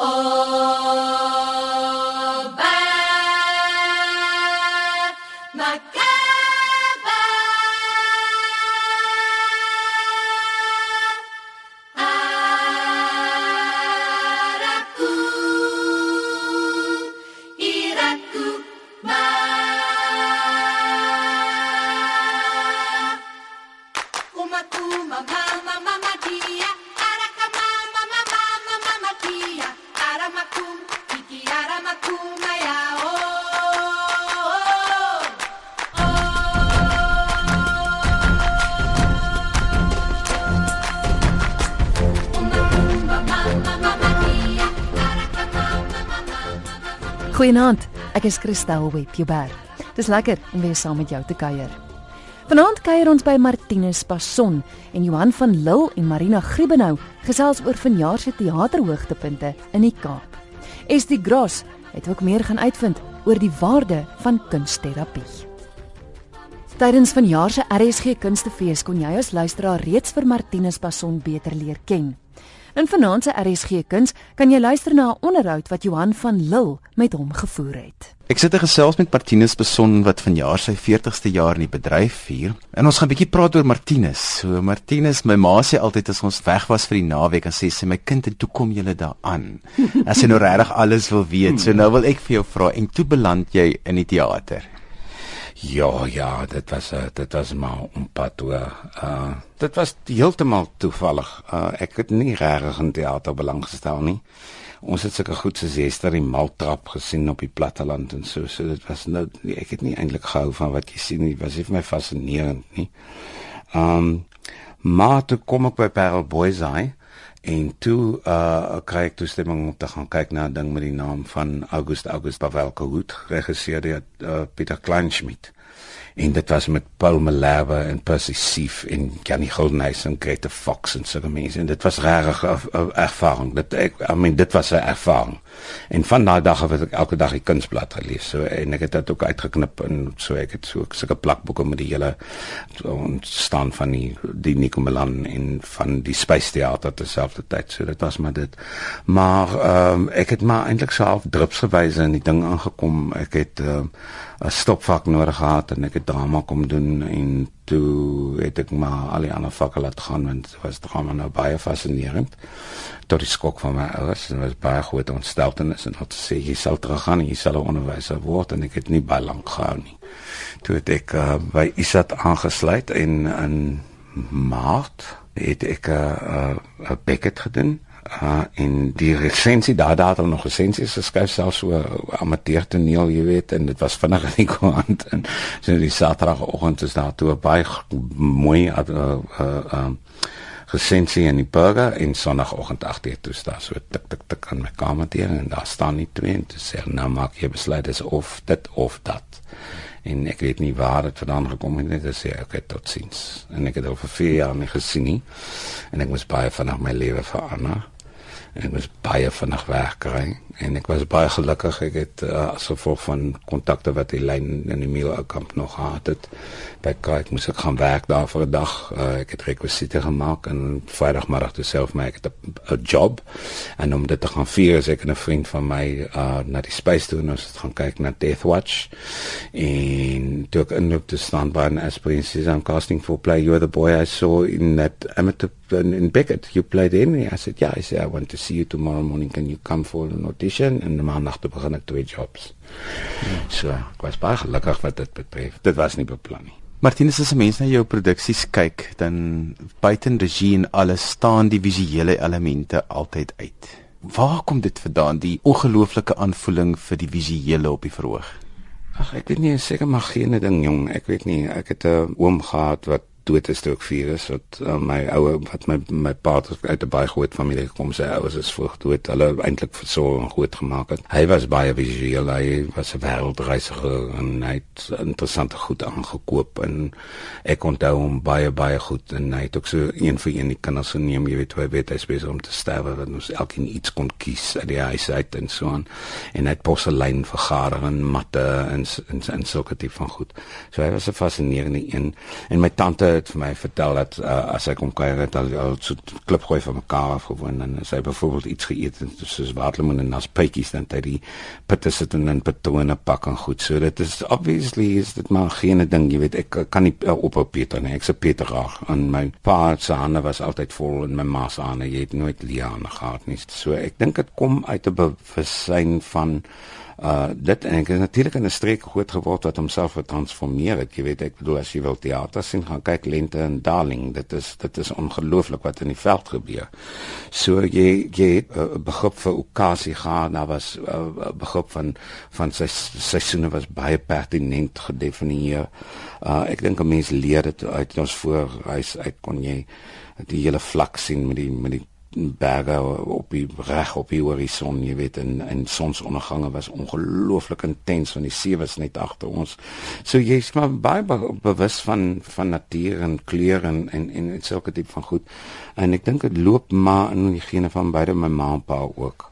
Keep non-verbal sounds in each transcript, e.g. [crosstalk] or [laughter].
Oh. Goeienaand. Ek is Christel Webber. Dis lekker om weer saam met jou te kuier. Vanaand kuier ons by Martinus Passon en Johan van Lille en Marina Griebenhou gesels oor vanjaar se teaterhoogtepunte in die Kaap. Estie Gross het ook meer gaan uitvind oor die waarde van kunsterapie. Tydens vanjaar se RSG Kunstefees kon jy as luisteraar reeds vir Martinus Passon beter leer ken. In vanaand se RSG Kuns kan jy luister na 'n onderhoud wat Johan van Lille met hom gevoer het. Ek sit 'n gesels met Martinus Beson wat vanjaar sy 40ste jaar in die bedryf vier. En ons gaan 'n bietjie praat oor Martinus. So Martinus, my ma sê altyd as ons weg was vir die naweek en sê sy my kind en toe kom jy daaraan. As jy nou regtig alles wil weet. So nou wil ek vir jou vra en toe beland jy in die teater. Ja, ja, dit was uh, dit was maar 'n pad toe. Uh dit was heeltemal toevallig. Uh ek het nie regtig in teater belang gestel nie. Ons het sulke goed soos Hester die Maltrap gesien op die platteland en so, so dit was nou ek het nie eintlik gehou van wat jy sien nie. Dit was nie vir my fascinerend nie. Um maar toe kom ek by Parel Boys Eye en toe uh kry ek toestemming om te gaan kyk na 'n ding met die naam van August August Pavelka Hood geregisseer deur uh, Pieter Kleinschmidt en dit was met Paul Malherbe en Percy Sief en Jannie Goldenhuis en Grete Fox en 'n mense. En dit was regtig 'n ervaring. Dit ek I mean dit was 'n ervaring. En van daai dag af het ek elke dag die kunsblad gelees. So en ek het dit ook uitgeknip en so ek het so sulke plakboeke met die hele ontstaan van die die Nico Milan en van die Space Theater terselfdertyd. So dit was maar dit. Maar um, ek het maar eintlik self drupsgewyse in die ding aangekom. Ek het uh, 'n stopvak nodig gehad en ek het drama kom doen en toe het ek maar al die ander vakke laat gaan want dit was drama nou baie fascinerend. Tot die skok van my ouers en was baie groot ontsteltenis en het sê jy sal teruggaan en jy sal 'n onderwyser word en ek het nie baie lank gehou nie. Toe het ek uh, by Isat aangesluit en in Maart het ek 'n uh, uh, Beckett gedoen uh in die resensie daar daar het nog resensies geskryf selfs so amateur toneel jy weet en dit was vinnig in die [laughs] koerant en so die saterdagoggend is daar toe baie mooi uh uh um resensie in die burger en sonoggend 8:00 toe staan so tik tik tik aan my kamer deur en daar staan nie twee en toe sê nou maak jy besluit is of dit of dat. En ek weet nie waar dit vandaan gekom het net sê ek het tot sins en ek het vir 4 jaar nie gesien nie. En ek moes baie vanaand my lewe verander ek was baie vinnig wegkry en ek was baie gelukkig. Ek het uh, as gevolg van kontakte wat die lyn in die Miel kamp nog gehad het by kyk moes ek gaan werk daar vir 'n dag. Uh, ek het rekwisiete gemaak en vrydagmiddag toe self my ek 'n job. En om dit te gaan vier is ek 'n vriend van my uh, na die space toe en ons het gaan kyk na Death Watch en toe ek inloop te staan by 'n aspirants I'm casting for play. You're the boy I saw in that amateur in Beckett. You played in? I said yeah I said I want to see you tomorrow morning can you come for an audition? En maandag toe begin ek twee jobs. Hmm. so ek was baie gelukkig wat dit betref. Dit was nie beplan nie. Martinus as 'n mens na jou produksies kyk dan buiten regie en alles staan die visuele elemente altyd uit. Waar kom dit vandaan die ongelooflike aanvoeling vir die visuele op die verhoog? Ag ek weet nie seker maar geen ding jong. Ek weet nie ek het 'n oom gehad wat dood is toe ek 4 is wat uh, my ouer wat my my pa uit 'n baie groot familie gekom sy ouers is vroeg dood. Hulle eintlik versorg en groot gemaak het. Hy was baie visueel. Hy was 'n wêreldreisiger en hy het interessante goed aangekoop en ek onthou hom baie baie goed en hy het ook so een vir een die kinders geneem. Jy weet hoe hy weet hy spesiaal om te sterwe dat ons elkeen iets kon kies uit die huis uit en so aan. En hy het porselein vergader en matte en en, en sulke tipe van goed. So hy was 'n fascinerende een. En my tante het vir my vertel dat uh, as hy kom kuier het al, al so klip gooi van mekaar af gewoon en as hy byvoorbeeld iets geëet het soos waterlemoen en naspetjies dan hy die pitte sit in 'n patrone pak en goed. So dit is obviously is dit maar geen ding, jy weet ek kan nie uh, ophou Pieter nie. Ek se Pieter graag en my pa se hande was altyd vol en my ma se hande, jy het nooit liane gehad nie. So ek dink dit kom uit 'n bewussyn van uh dit en ek is natuurlik in 'n streek groot geword wat homself getransformeer het jy weet ek bedoel as jy wil teater sien gaan kyk lente en darling. Dit is dit is ongelooflik wat in die veld gebeur. So jy jy het 'n uh, begrip vir okasie gaan daar was 'n uh, begrip van van sy seisoene was baie pertinent gedefinieer. Uh ek dink 'n mens leer dit uit ons voor huis uit kon jy die hele vlak sien met die met die berge op die reg op die horison jy weet en en sonsondergange was ongelooflik intens van die see was net agter ons. So jy's maar baie be bewus van van natuur en kleure en en en sulke tipe van goed. En ek dink dit loop maar in die gene van beide my ma en pa ook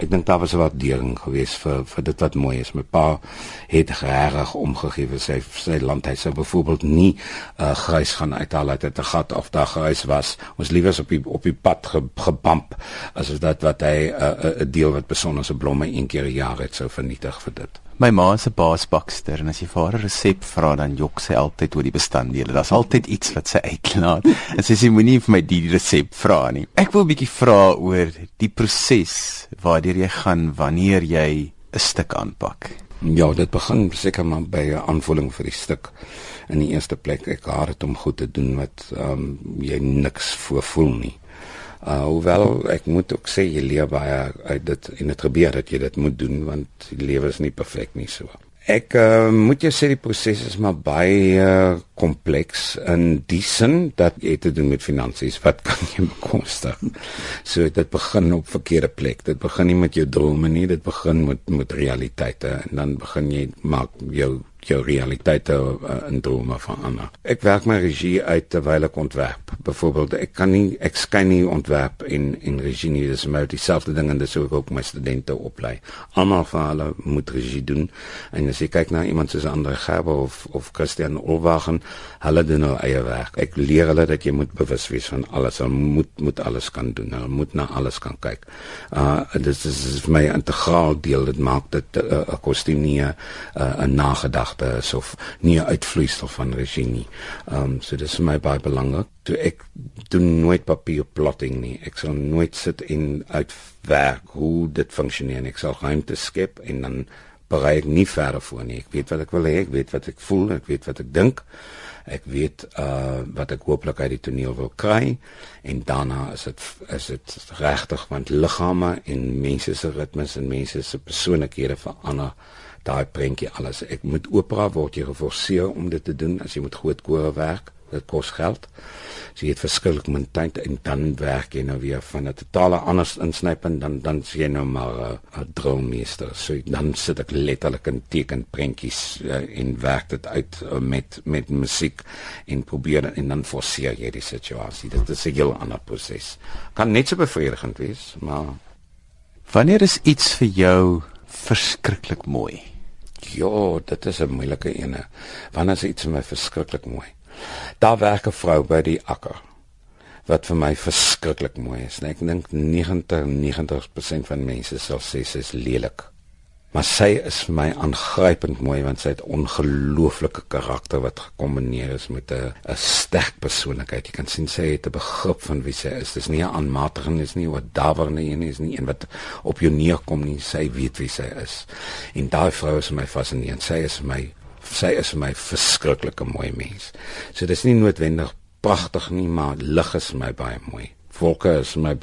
Ek dink daar was 'n waardering geweest vir vir dit wat mooi is. My pa het regtig omgegee vir sy sy land. Hy sou byvoorbeeld nie 'n uh, grys gaan uithaal uit 'n gat of daar grys was. Ons liewers op die op die pad ge, gebamp as dit wat hy 'n uh, 'n deel wat besonderse blomme een keer 'n jaar het sou vernietig vir dit. My ma se baasbakster en as jy vir haar 'n resep vra dan jok sy altyd oor die bestanddele. Daar's altyd iets wat sy uitlaat. En sy sê moenie vir my die resep vra nie. Ek wil 'n bietjie vra oor die proses waardeur jy gaan wanneer jy 'n stuk aanpak. Ja, dit begin seker maar by 'n aanvoeling vir die stuk. In die eerste plek ek haat dit om goed te doen wat ehm um, jy niks voor voel nie. Uh hoewel ek moet ook sê jy leer baie uit dit en dit gebeur dat jy dit moet doen want die lewe is nie perfek nie so. Ek uh, moet jou sê die proses is maar baie uh, kompleks in die sin dat jy te doen met finansies. Wat [laughs] kan jy bekostig? So dit begin op verkeerde plek. Dit begin nie met jou drome nie, dit begin met met realiteite en dan begin jy maak jou jou realiteite uh, in drome verander. Ek werk my regie uit terwyl ek ontwerp. Byvoorbeeld, ek kan nie ek skyn nie ontwerp en en regie nie, dis maar dieselfde ding en dis ook ook my studente oplei. Almal van hulle moet regie doen. En as jy kyk na iemand soos Andre Gerber of of Christian Olwagen, hulle doen hulle eie werk. Ek leer hulle dat jy moet bewus wees van alles. Hulle moet moet alles kan doen. Hulle moet na alles kan kyk. Uh dit is, is vir my 'n integraal deel. Dit maak dit 'n uh, kostuum nie 'n uh, nagedagte gedagte is of nie 'n uitvloeisel van regie nie. Ehm um, so dis vir my baie belangrik. Toe ek doen nooit papier plotting nie. Ek sal nooit sit en uitwerk hoe dit funksioneer. Ek sal ruimte skep en dan berei ek nie verder voor nie. Ek weet wat ek wil hê, ek weet wat ek voel, ek weet wat ek dink. Ek weet uh wat ek hooplik uit die toneel wil kry en daarna is dit is dit regtig want liggame en mense se ritmes en mense se persoonlikhede verander daai prentjie alles. Ek moet opera word jy geforseer om dit te doen as jy met groot kore werk. Dit kos geld. So jy het verskillik min tyd en dan werk jy nou weer van 'n totale anders insnyp en dan dan sien jy nou maar 'n uh, droommeester. So dan sit ek letterlik in teken prentjies uh, en werk dit uit uh, met met musiek en probeer en dan forceer jy die situasie. Dit is 'n heel ander proses. Kan net so bevredigend wees, maar wanneer is iets vir jou verskriklik mooi? Ja, dit is 'n moeilike ene. Wanneer is iets vir my verskriklik mooi? Daar werk 'n vrou by die akker wat vir my verskriklik mooi is. Ek dink 90 90% van mense sal sê sy is lelik. Maar sy is vir my aangrypend mooi want sy het ongelooflike karakter wat gekombineer is met 'n 'n sterk persoonlikheid. Jy kan sien sy het 'n begrip van wie sy is. Dis nie 'n aanmatiging is nie wat dawer nie en is nie een wat op jou neerkom nie. Sy weet wie sy is. En daai vrou is my fascinerend. Sy is my sy is vir my verskriklike mooi mens. So dis nie noodwendig pragtig nie, maar lig is my baie mooi wolke is my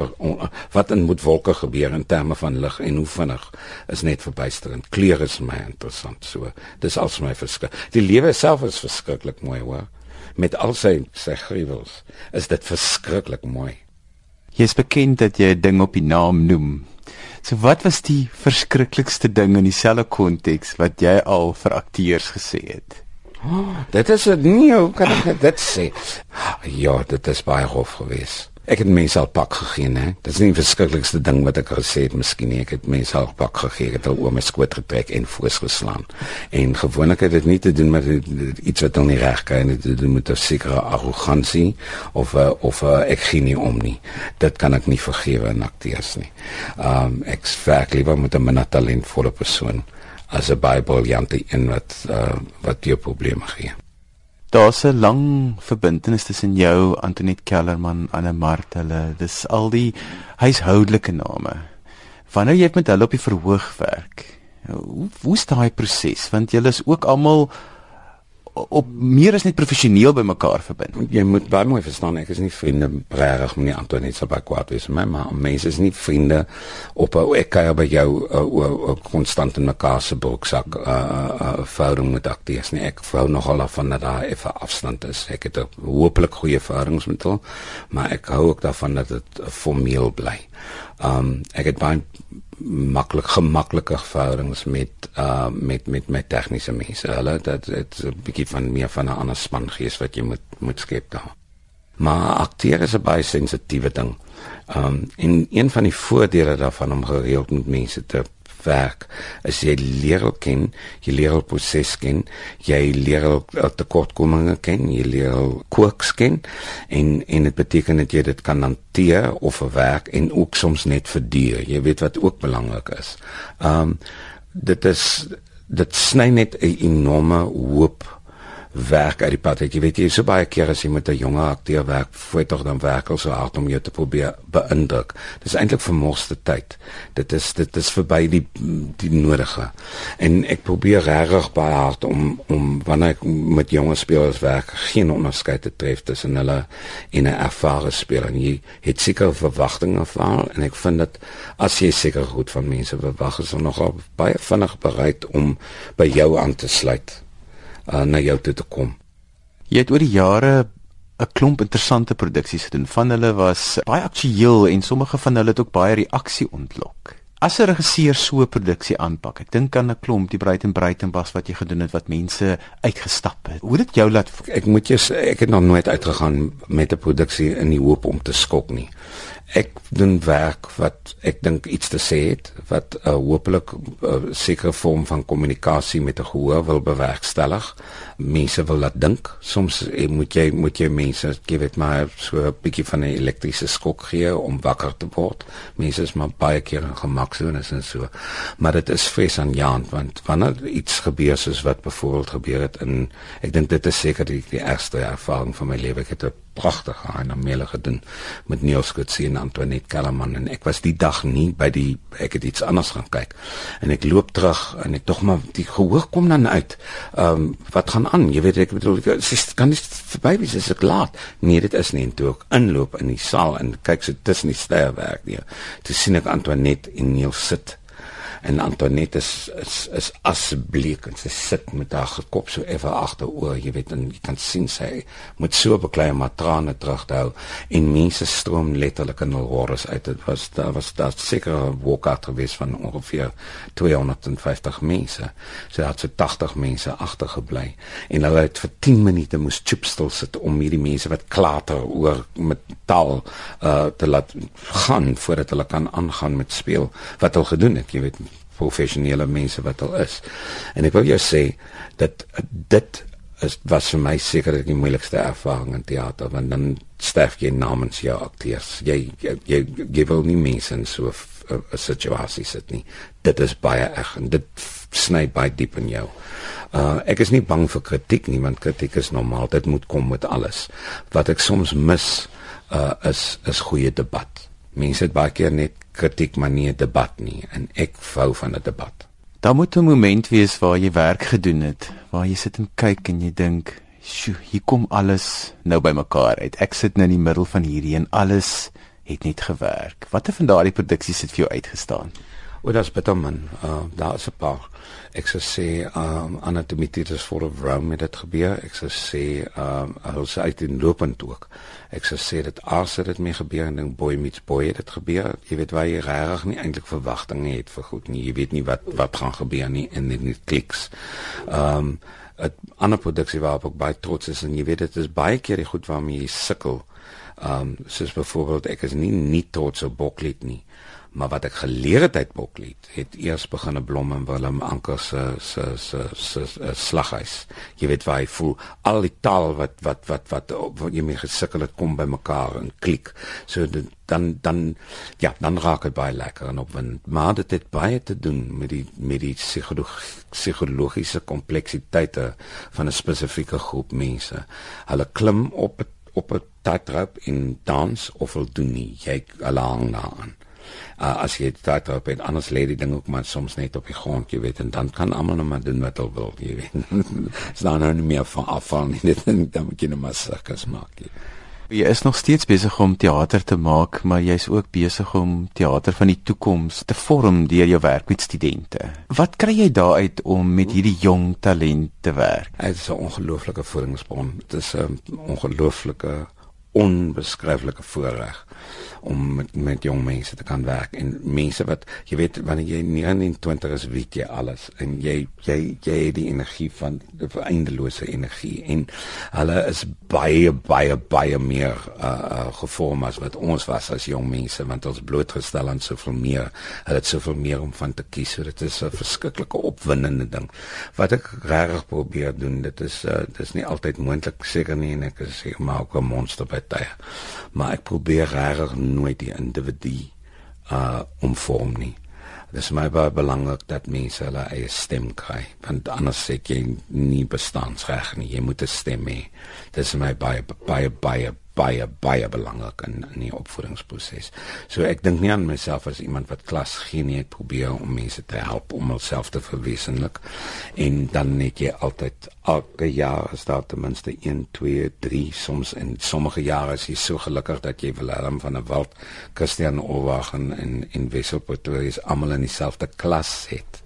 wat in moet wolke gebeur in terme van lig en hoe vinnig is net verbuisterend. Kleure is my interessant. So dis als my verskil. Die lewe self is verskriklik mooi, hoor. Met al sy sy gruwels is dit verskriklik mooi. Jy is bekend dat jy 'n ding op die naam noem. So wat was die verskriklikste ding in dieselfde konteks wat jy al vir akteurs gesê het? Oh, dit is 'n nie, hoe kan ek dit sê? Ja, dit is baie hof geweest Ek het mense al pak gegee, hè. Dit is nie die verskriklikste ding wat ek gesê het miskien nie. Ek het mense al pak gegee, ek het al oor my skoot getrek en voors geslaan. En gewoonlik het dit nie te doen met iets wat dan nie reg kan nie, dit moet 'n sekere arrogansie of uh, of uh, ek gee nie om nie. Dit kan ek nie vergewe aan akteurs nie. Um ek werk liewer met 'n minder talentvolle persoon as 'n Bybeljantie in wat uh, wat jou probleme gee. Daar's 'n lang verbintenis tussen jou, Antoinette Kellerman, Anne Mart, hulle. Dis al die huishoudelike name. Wanneer jy met hulle op die verhoog werk, hoe hoe staan daai proses? Want julle is ook almal op meer as net professioneel by mekaar verbind. Jy moet baie mooi verstaan, ek is nie vriende regtig met Antoinette so baie kwaad wees my maar mense is nie vriende op 'n ek kan by jou konstant in mekaar se boeksak 'n uh, uh, verhouding met akteurs nie. Ek wou nogal af van dat daar effe afstand is. Ek het hopelik goeie verhoudings met hulle, maar ek hou ook daarvan dat dit formeel bly. Um ek het baie maklik gemaklike verhoudings met uh met met met tegniese mense. Hulle dat dit 'n bietjie van meer van 'n ander span gees wat jy moet moet skep daar. Maar akteer is 'n baie sensitiewe ding. Um en een van die voordele daarvan om gereeld met mense te werk as jy leer al ken, jy leer al proses ken, jy leer al tekortkominge ken, jy leer al quirks ken en en dit beteken dat jy dit kan hanteer of verwerk en ook soms net verduur. Jy weet wat ook belangrik is. Um dit is dit sny net 'n enorme hoop werk uit die pad. Ek weet jy so baie keer as jy met 'n jonge akteur werk, voel tog dan werk al so hard om jou te probeer beïndruk. Dis eintlik vermoste tyd. Dit is dit is verby die die nodige. En ek probeer regtig baie hard om om wanneer ek met jonge spelers werk, geen onderskeid te tref tussen hulle en 'n ervare speler. Jy het seker verwagtinge van en ek vind dat as jy seker goed van mense verwag, is hulle nogal baie vinnig bereid om by jou aan te sluit uh, na jou toe te kom. Jy het oor die jare 'n klomp interessante produksies gedoen. Van hulle was baie aktueel en sommige van hulle het ook baie reaksie ontlok. As 'n regisseur so 'n produksie aanpak, ek dink aan 'n klomp die Breiten Breitenbas wat jy gedoen het wat mense uitgestap het. Hoe dit jou laat ek moet jou sê ek het nog nooit uitgegaan met 'n produksie in die hoop om te skok nie ek doen werk wat ek dink iets te sê het wat 'n uh, hopelik 'n uh, sekere vorm van kommunikasie met 'n gehoor wil bewerkstellig. Mense wil laat dink. Soms eh, moet jy moet jy mense gee dit maar so 'n bietjie van 'n elektriese skok gee om wakker te word. Mense is maar baie keer in gemaksones en so. Maar dit is vrees aan Jan want wanneer iets gebeur soos wat byvoorbeeld gebeur het in ek dink dit is seker die, die eerste ervaring van my lewe. Ek het 'n pragtige aanmele gedoen met Niels Kutsie en Antoinette Kellerman en ek was die dag nie by die ek het iets anders gaan kyk en ek loop terug en ek tog maar die gehoor kom dan uit. Ehm um, wat gaan aan? Jy weet ek bedoel ek kan nie verby wees as ek laat. Nee, dit is nie en toe ek inloop in die saal en kyk so tussen die sterwerk nie. Toe sien ek Antoinette en Niels sit en Antoinette is is, is asbleek en sy sit met haar kop so effe agteroor, jy weet en jy kan sien sy moet so beklei om haar trane terug te hou en mense stroom letterlik in hul horrors uit. Dit was daar was daar seker 'n walkout gewees van ongeveer 250 mense. So daar het so 80 mense agtergebly en hulle het vir 10 minute moes chipstil sit om hierdie mense wat klater oor met taal uh te laat gaan voordat hulle kan aangaan met speel wat hulle gedoen het, jy weet professionele mense wat al is. En ek wil jou sê dat dit is was vir my seker die moeilikste ervaring in teater want dan sterf jy namens jou akteurs. Jy jy, jy, jy wil nie mense in so 'n situasie sit nie. Dit is baie erg en dit sny baie diep in jou. Uh ek is nie bang vir kritiek nie want kritiek is normaal. Dit moet kom met alles. Wat ek soms mis uh is is goeie debat. Mense het baie keer net kritiek maar nie 'n debat nie en ek vou van 'n debat. Daar moet 'n moment wees waar jy werk gedoen het, waar jy sit en kyk en jy dink, "Sjoe, hier kom alles nou bymekaar uit. Ek sit nou in die middel van hierdie en alles het net gewerk." Watter van daardie produksies het vir jou uitgestaan? O, is bitter man. Uh daar is 'n paar. Ek sou sê um Anatomitis for of Rome het dit gebeur. Ek sou sê um hulle se uit in lopend ook. Ek sou sê dit as dit mee gebeur en ding boy meets boy het dit gebeur. Jy weet waar jy regtig nie eintlik verwagtinge het vir goed nie. Jy weet nie wat wat gaan gebeur nie en dit net kliks. Um 'n ander produksie waarop ek baie trots is en jy weet dit is baie keer die goed waarmee jy sukkel um, soos byvoorbeeld ek is nie nie trots op Boklied nie maar wat ek geleer het uit Boklied het eers begin blom in Willem Anker se se se se slaghuis. Jy weet waar hy voel al die taal wat wat wat wat, wat jy mee gesukkel het kom by mekaar en klik. So dan dan ja, dan raak dit baie lekker en opwindend. Maar dit het baie te doen met die met die psigologiese kompleksiteite van 'n spesifieke groep mense. Hulle klim op op 'n tightrope in dans of hulle doen nie. Jy hang daaraan uh, as jy dit op het anders lê die ding ook maar soms net op die grond jy weet en dan kan almal net maar doen wat hulle wil jy weet [laughs] is dan nou nie meer van afval nie [laughs] dan moet jy net maar sirkus maak jy. Jy is nog steeds besig om teater te maak, maar jy's ook besig om teater van die toekoms te vorm deur jou werk met studente. Wat kry jy daaruit om met hierdie jong talent te werk? Dit is 'n ongelooflike voedingsbron. Dit is 'n ongelooflike onbeskryflike voorreg om met met jong mense te kan werk. En mense wat jy weet wanneer jy 29 is weet jy alles. En jy jy jy het die energie van die eindelose energie. En hulle is baie baie baie meer uh, uh gevorm as wat ons was as jong mense want ons blootgestel aan soveel meer. Hulle het soveel meer om van te kies. So dit is 'n verskriklike opwindende ding. Wat ek regtig probeer doen dit is uh, dit is nie altyd moontlik seker nie en ek is seker maar ook 'n monster by tye maar ek probeer regtig nooit die individu uh omvorm nie. Dit is my baie belangrik dat mense hulle eie stem kry, want anders sê jy nie bestaanreg nie. Jy moet 'n stem hê. Dit is my baie baie baie baie baie belangrik in in die opvoedingsproses. So ek dink nie aan myself as iemand wat klas gee nie, ek probeer om mense te help om hulself te verwesenlik. En dan net jy altyd elke jaar is daar ten minste 1 2 3 soms in sommige jare is jy so gelukkig dat jy Willem van der Walt, Christian Owagen en en Wessel Pretorius almal in dieselfde klas het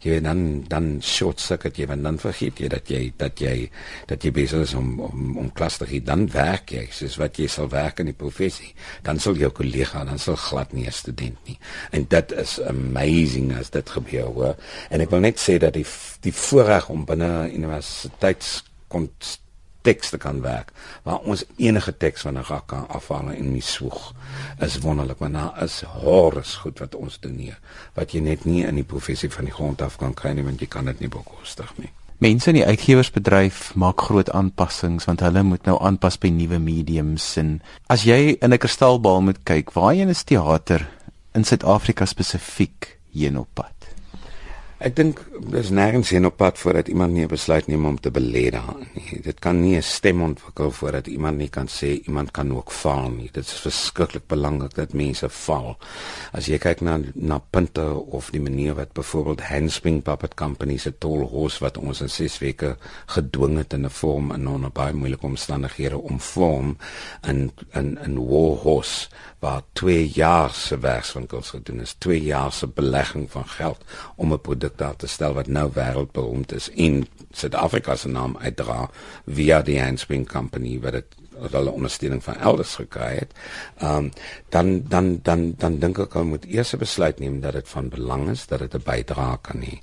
jy weet dan dan short circuit jy want dan vergeet jy dat jy dat jy dat jy besig is om om om klas te gee. Dan werk jy soos wat jy sal werk in die professie. Dan sal jou kollega dan sal glad nie 'n student nie. En dit is amazing as dit gebeur hoor. En ek wil net sê dat die die voorreg om binne universiteits kon teks te kan werk waar ons enige teks van 'n rak kan afhaal en nie swoeg is wonderlik want daar is horrors goed wat ons doen hier wat jy net nie in die professie van die grond af kan kry nie want jy kan dit nie bekostig nie. Mense in die uitgewersbedryf maak groot aanpassings want hulle moet nou aanpas by nuwe mediums en as jy in 'n kristalbal moet kyk waarheen is teater in Suid-Afrika spesifiek heen op pad Ek dink dis nêrens heen op pad voordat iemand nie 'n besluit neem om te belê daarin nie. Dit kan nie 'n stem ontwikkel voordat iemand nie kan sê iemand kan ook faal nie. Dit is verskriklik belangrik dat mense faal. As jy kyk na na punte of die manier wat byvoorbeeld Handspring Puppet Company se tol horse wat ons in 6 weke gedwing het in 'n vorm in onder baie moeilike omstandighede om vorm in in in war horse waar 2 jaar se werkswinkels gedoen is, 2 jaar se belegging van geld om 'n produk daar te stel wat nou wêreldberoemd is en Suid-Afrika se naam uitdra via die Handspring Company wat dit hulle ondersteuning van elders gekry het. Ehm um, dan dan dan dan dink ek hulle moet eers 'n besluit neem dat dit van belang is dat dit 'n bydrae kan hê.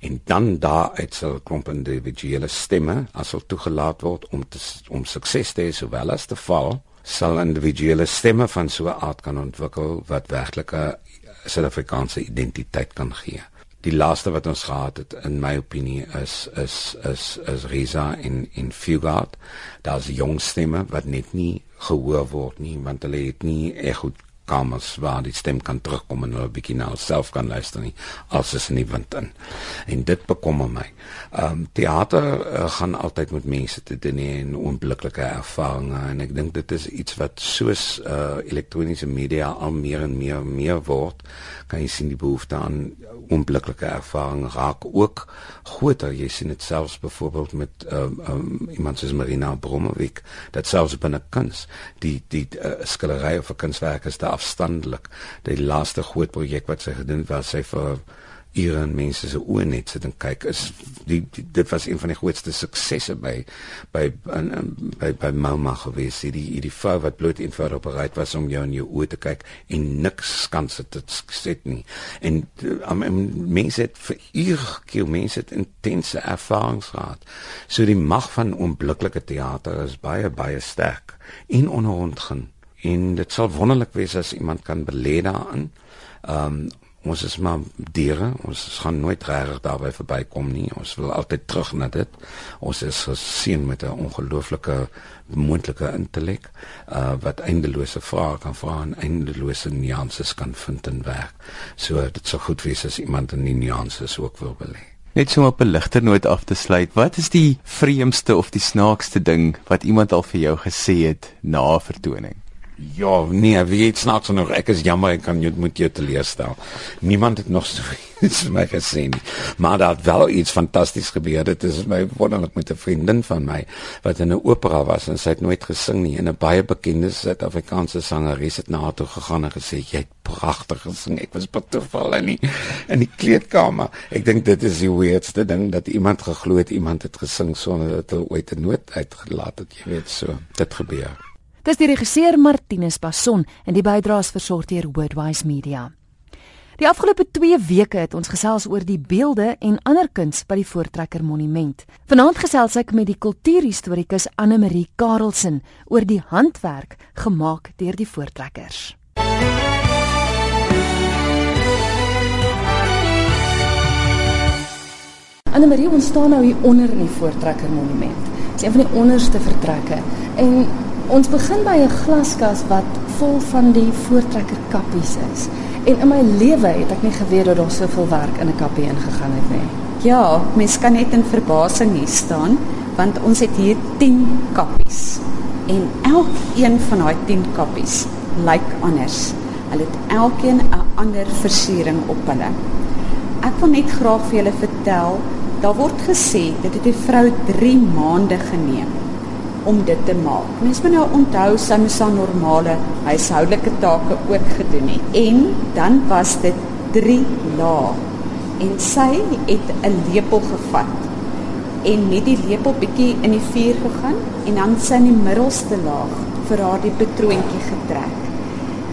En dan daaruit sal klomp individuele stemme as hulle toegelaat word om te, om sukses te hê sowel as te val sal individuele stemme van so 'n aard kan ontwikkel wat werklike Suid-Afrikaanse identiteit kan gee. Die laaste wat ons gehad het in my opinie is is is is Risa in in Fugard. Daar's jong stemme wat net nie gehoor word nie want hulle het nie reg goed kamers waar die stem kan terugkom en hulle bietjie na self kan luister nie als is in die wind in. En dit bekommer my. Ehm um, teater uh, gaan altyd met mense te doen en onbillike ervarings en ek dink dit is iets wat soos uh, elektroniese media al meer en meer meer word, kan jy sien die behoefte aan onbillike ervarings raak ook groter. Jy sien dit selfs byvoorbeeld met ehm um, um, iemand soos Marina Bromovic, dat selfs binne kuns die die uh, skildery of 'n kunswerk is afstandelik. Die laaste groot projek wat sy gedoen het, was sy vir hier en mense se oë net sit en kyk is die, die dit was een van die grootste suksesse by by in, in, by by Mauma gewees. Die die, die vrou wat bloot eenvoudig bereid was om jou in jou oë te kyk en niks kan sit dit sit nie. En um, mense het vir uur gekiel mense het intense ervarings gehad. So die mag van onblikkelike teater is baie baie sterk en gaan en dit sal wonderlik wees as iemand kan belê daarin. Ehm um, ons is maar diere, ons gaan nooit reg daarby verbykom nie. Ons wil altyd terug na dit. Ons is geseën met 'n ongelooflike moontlike intellek uh wat eindelose vrae kan vra en eindelose nuances kan vind in werk. So dit sou goed wees as iemand in die nuances ook wil belê. Net so op 'n ligter noot af te sluit. Wat is die vreemdste of die snaakste ding wat iemand al vir jou gesê het na 'n vertoning? Ja, nee, wie het snaaks nog ek is jammer ek kan jy moet jou teleurstel. Niemand het nog [laughs] so iets vir my gesê nie. Maar daar het wel iets fantasties gebeur. Dit is my wonderlik met 'n vriendin van my wat in 'n opera was en sy het nooit gesing nie. En 'n baie bekende Suid-Afrikaanse sangeres het na haar toe gegaan en gesê jy het pragtig gesing. Ek was betoeval in die in die kleedkamer. Ek dink dit is die weirdste ding dat iemand geglo het iemand het gesing sonder dat hulle ooit 'n noot uitgelaat het, jy weet so. Dit gebeur. Dis die regisseur Martinus Passon en die bydraes versorg deur Woodwise Media. Die afgelope 2 weke het ons gesels oor die beelde en ander kuns by die Voortrekker Monument. Vanaand gesels ek met die kultuurhistorikus Anne Marie Karelsen oor die handwerk gemaak deur die Voortrekkers. Anne Marie, ons staan nou hier onder in die Voortrekker Monument. Dit is een van die onderste vertrekke en Ons begin by 'n glaskas wat vol van die voortrekker kappies is. En in my lewe het ek nie geweet dat daar soveel werk in 'n kappie ingegaan het nie. Ja, mens kan net in verbasing hier staan want ons het hier 10 kappies. En elkeen van daai 10 kappies lyk anders. Hulle het elkeen 'n ander versiering op hulle. Ek wil net graag vir julle vertel, daar word gesê dit het 'n vrou 3 maande geneem om dit te maak. Mens moet nou onthou sy moes haar normale huishoudelike take ook gedoen het. En dan was dit 3 lae. En sy het 'n lepel gevat en met die lepel bietjie in die vuur gegaan en dan sy in die middelste laag vir haar die patroontjie getrek.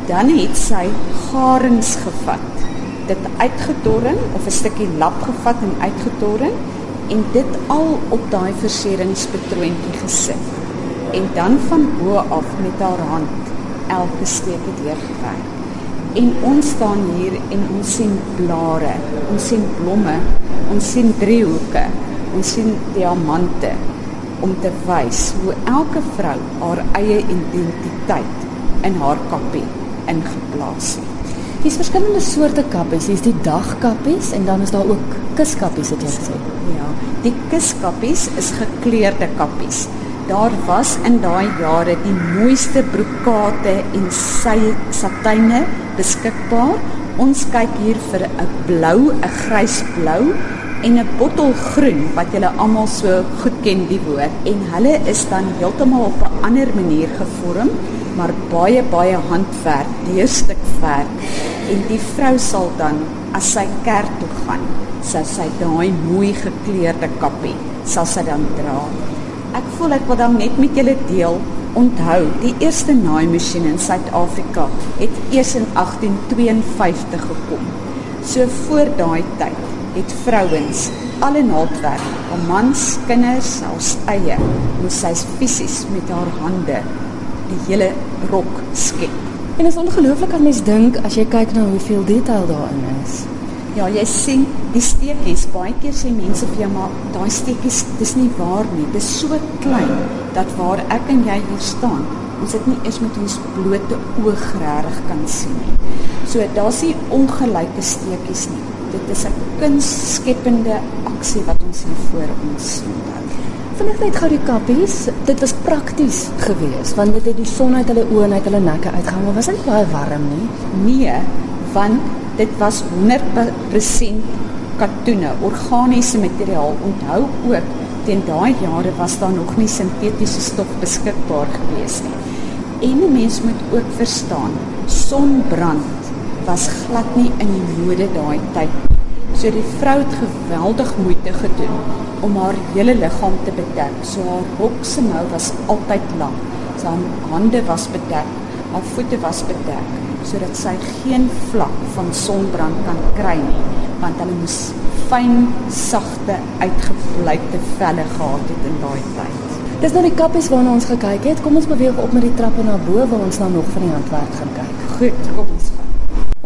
Dan het sy garings gevat. Dit uitgetorring of 'n stukkie lap gevat en uitgetorring en dit al op daai versieringspatroontjie gesit en dan van bo af met haar hand elke steekie deurgewerk. En ons staan hier en ons sien blare, ons sien blomme, ons sien driehoeke, ons sien diamante om te wys hoe elke vrou haar eie identiteit in haar kappie ingeplaas het. Dis verskillende soorte kappies. Hier's die dagkappies en dan is daar ook kuskappies wat jy gesê. Ja, die kuskappies is gekleurde kappies daar was in daai jare die mooiste brokate en sy satyne beskikbaar. Ons kyk hier vir 'n blou, 'n grysblou en 'n bottelgroen wat julle almal so goed ken die woord en hulle is dan heeltemal op 'n ander manier gevorm maar baie baie handwerk, deurstukwerk en die vrou sal dan as sy kerk toe gaan, sal sy daai mooi gekleurde kappie sal sy dan dra ek voel ek wil dan net met julle deel. Onthou, die eerste naaimasjien in Suid-Afrika het eers in 1852 gekom. So voor daai tyd het vrouens alle naaldwerk, al mans, kinders, selfs eie, moes sy fisies met haar hande die hele rok skep. En is ongelooflik as mens dink as jy kyk na hoeveel detail daarin is. Ja, jy sien die steekies. Baie keer sê mense vir jou maar daai steekies dis nie waar nie. Dis so klein dat waar ek en jy hier staan, ons dit nie eens met ons blote oog regtig kan sien nie. So daar's nie ongelyke steekies nie. Dit is 'n kunsskepende aksie wat ons hier voor ons sien. Vanaand net gou die kappies. Dit was prakties geweest want dit het die son uit hulle oë en uit hulle nekke uitgehang, was dit baie warm nie? Nee, want dit was 100% katoene, organiese materiaal. Onthou ook, teen daai jare was daar nog nie sintetiese stof beskikbaar gewees nie. En 'n mens moet ook verstaan, sonbrand was glad nie in die mode daai tyd nie. So die vrou het geweldig moeite gedoen om haar hele liggaam te bedek. So haar rok se mou was altyd lank. Sy hande was bedek, haar voete was bedek sodat sy geen vlak van sonbrand kan kry nie want hulle moes fyn sagte uitgevleite velle gehad het in daai tyd. Dis nou die kappies waarna ons gekyk het. Kom ons beweeg op met die trappe na bo waar ons nou nog van die handwerk gaan kyk. Goed, kom ons.